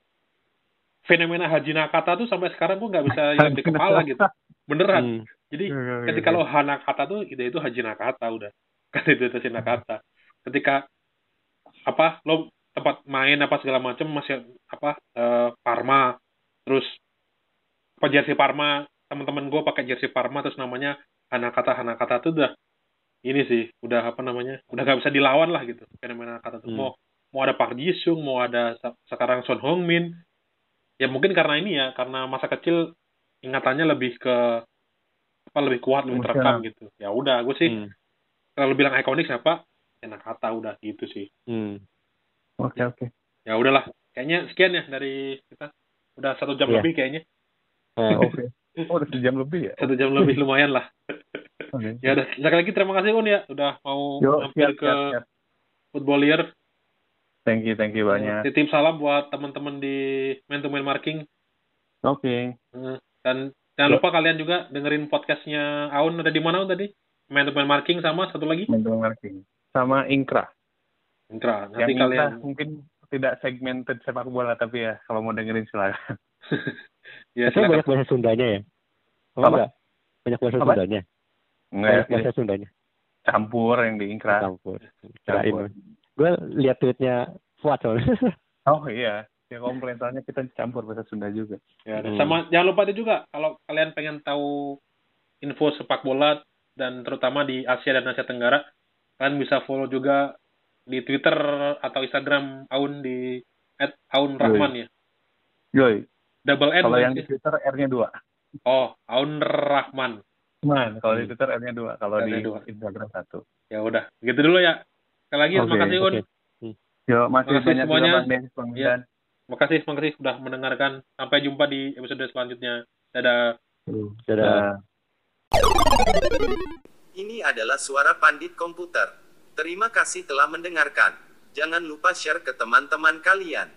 fenomena Haji Nakata tuh sampai sekarang gue nggak bisa ingat di kepala gitu beneran Hmm. jadi Iya, ketika lo Hanakata tuh ide itu Haji Nakata udah kan itu Nakata ketika apa lo tempat main apa segala macam masih apa eh, Parma. Terus apa jersey Parma teman-teman gue pakai jersey Parma terus namanya Hanakata. Hanakata tuh udah ini sih udah apa namanya udah gak bisa dilawan lah gitu fenomena kata tuh. Hmm. mau mau ada Park Ji Sung mau ada sekarang Son Heung Min ya mungkin karena ini ya karena masa kecil ingatannya lebih ke apa lebih kuat lebih terekam gitu. Ya udah gue sih Hmm. Kalau bilang ikonik siapa ya Nakata udah gitu sih Hmm. Oke, oke. ya udahlah kayaknya sekian ya dari kita udah satu jam Iya. lebih kayaknya Eh, Oke. Oh, udah sejam lebih ya? satu jam lebih lumayan lah Oke. ya udah sekali lagi terima kasih Un ya udah mau Yo, siap, ke siap, siap. Footballier Thank you, thank you banyak. titip salam buat teman-teman di Man to Man Marking Oke. Eh, dan jangan lupa kalian juga dengerin podcastnya Aun ada di mana Un tadi Man to Man Marking sama satu lagi Mental marketing. Sama Inkra. Inkra Yang nanti Inkra kalian mungkin tidak segmented sepak bola tapi ya kalau mau dengerin silakan. ya silakan banyak bahasa Sundanya ya? Oh, Apa? enggak? Banyak bahasa Apa? Sundanya? Enggak Banyak ya, bahasa Sundanya? campur yang di Inkra. Campur. Campur. Gue lihat tweetnya Fuad soalnya. Oh iya, ya komplain soalnya kita campur bahasa Sunda juga. Ya, dan Hmm. sama jangan lupa itu juga kalau kalian pengen tahu info sepak bola dan terutama di Asia dan Asia Tenggara, kalian bisa follow juga di Twitter atau Instagram Aun di @aunrahman ya. Yoi, Double N. kalau yang di? Twitter R-nya dua. Oh, Aun Rahman. Man, kalau di Hmm. Twitter R-nya dua, kalau di dua. Instagram satu. Ya udah, gitu dulu ya. Sekali lagi terima Oke, kasih Un. oke. Yo, masih Makasih banyak semuanya. juga Bang Dennis, Bang Iya. Midan. Makasih, makasih sudah mendengarkan. Sampai jumpa di episode selanjutnya. Dadah. Dadah. Dah. Ini adalah suara pandit komputer. Terima kasih telah mendengarkan. Jangan lupa share ke teman-teman kalian.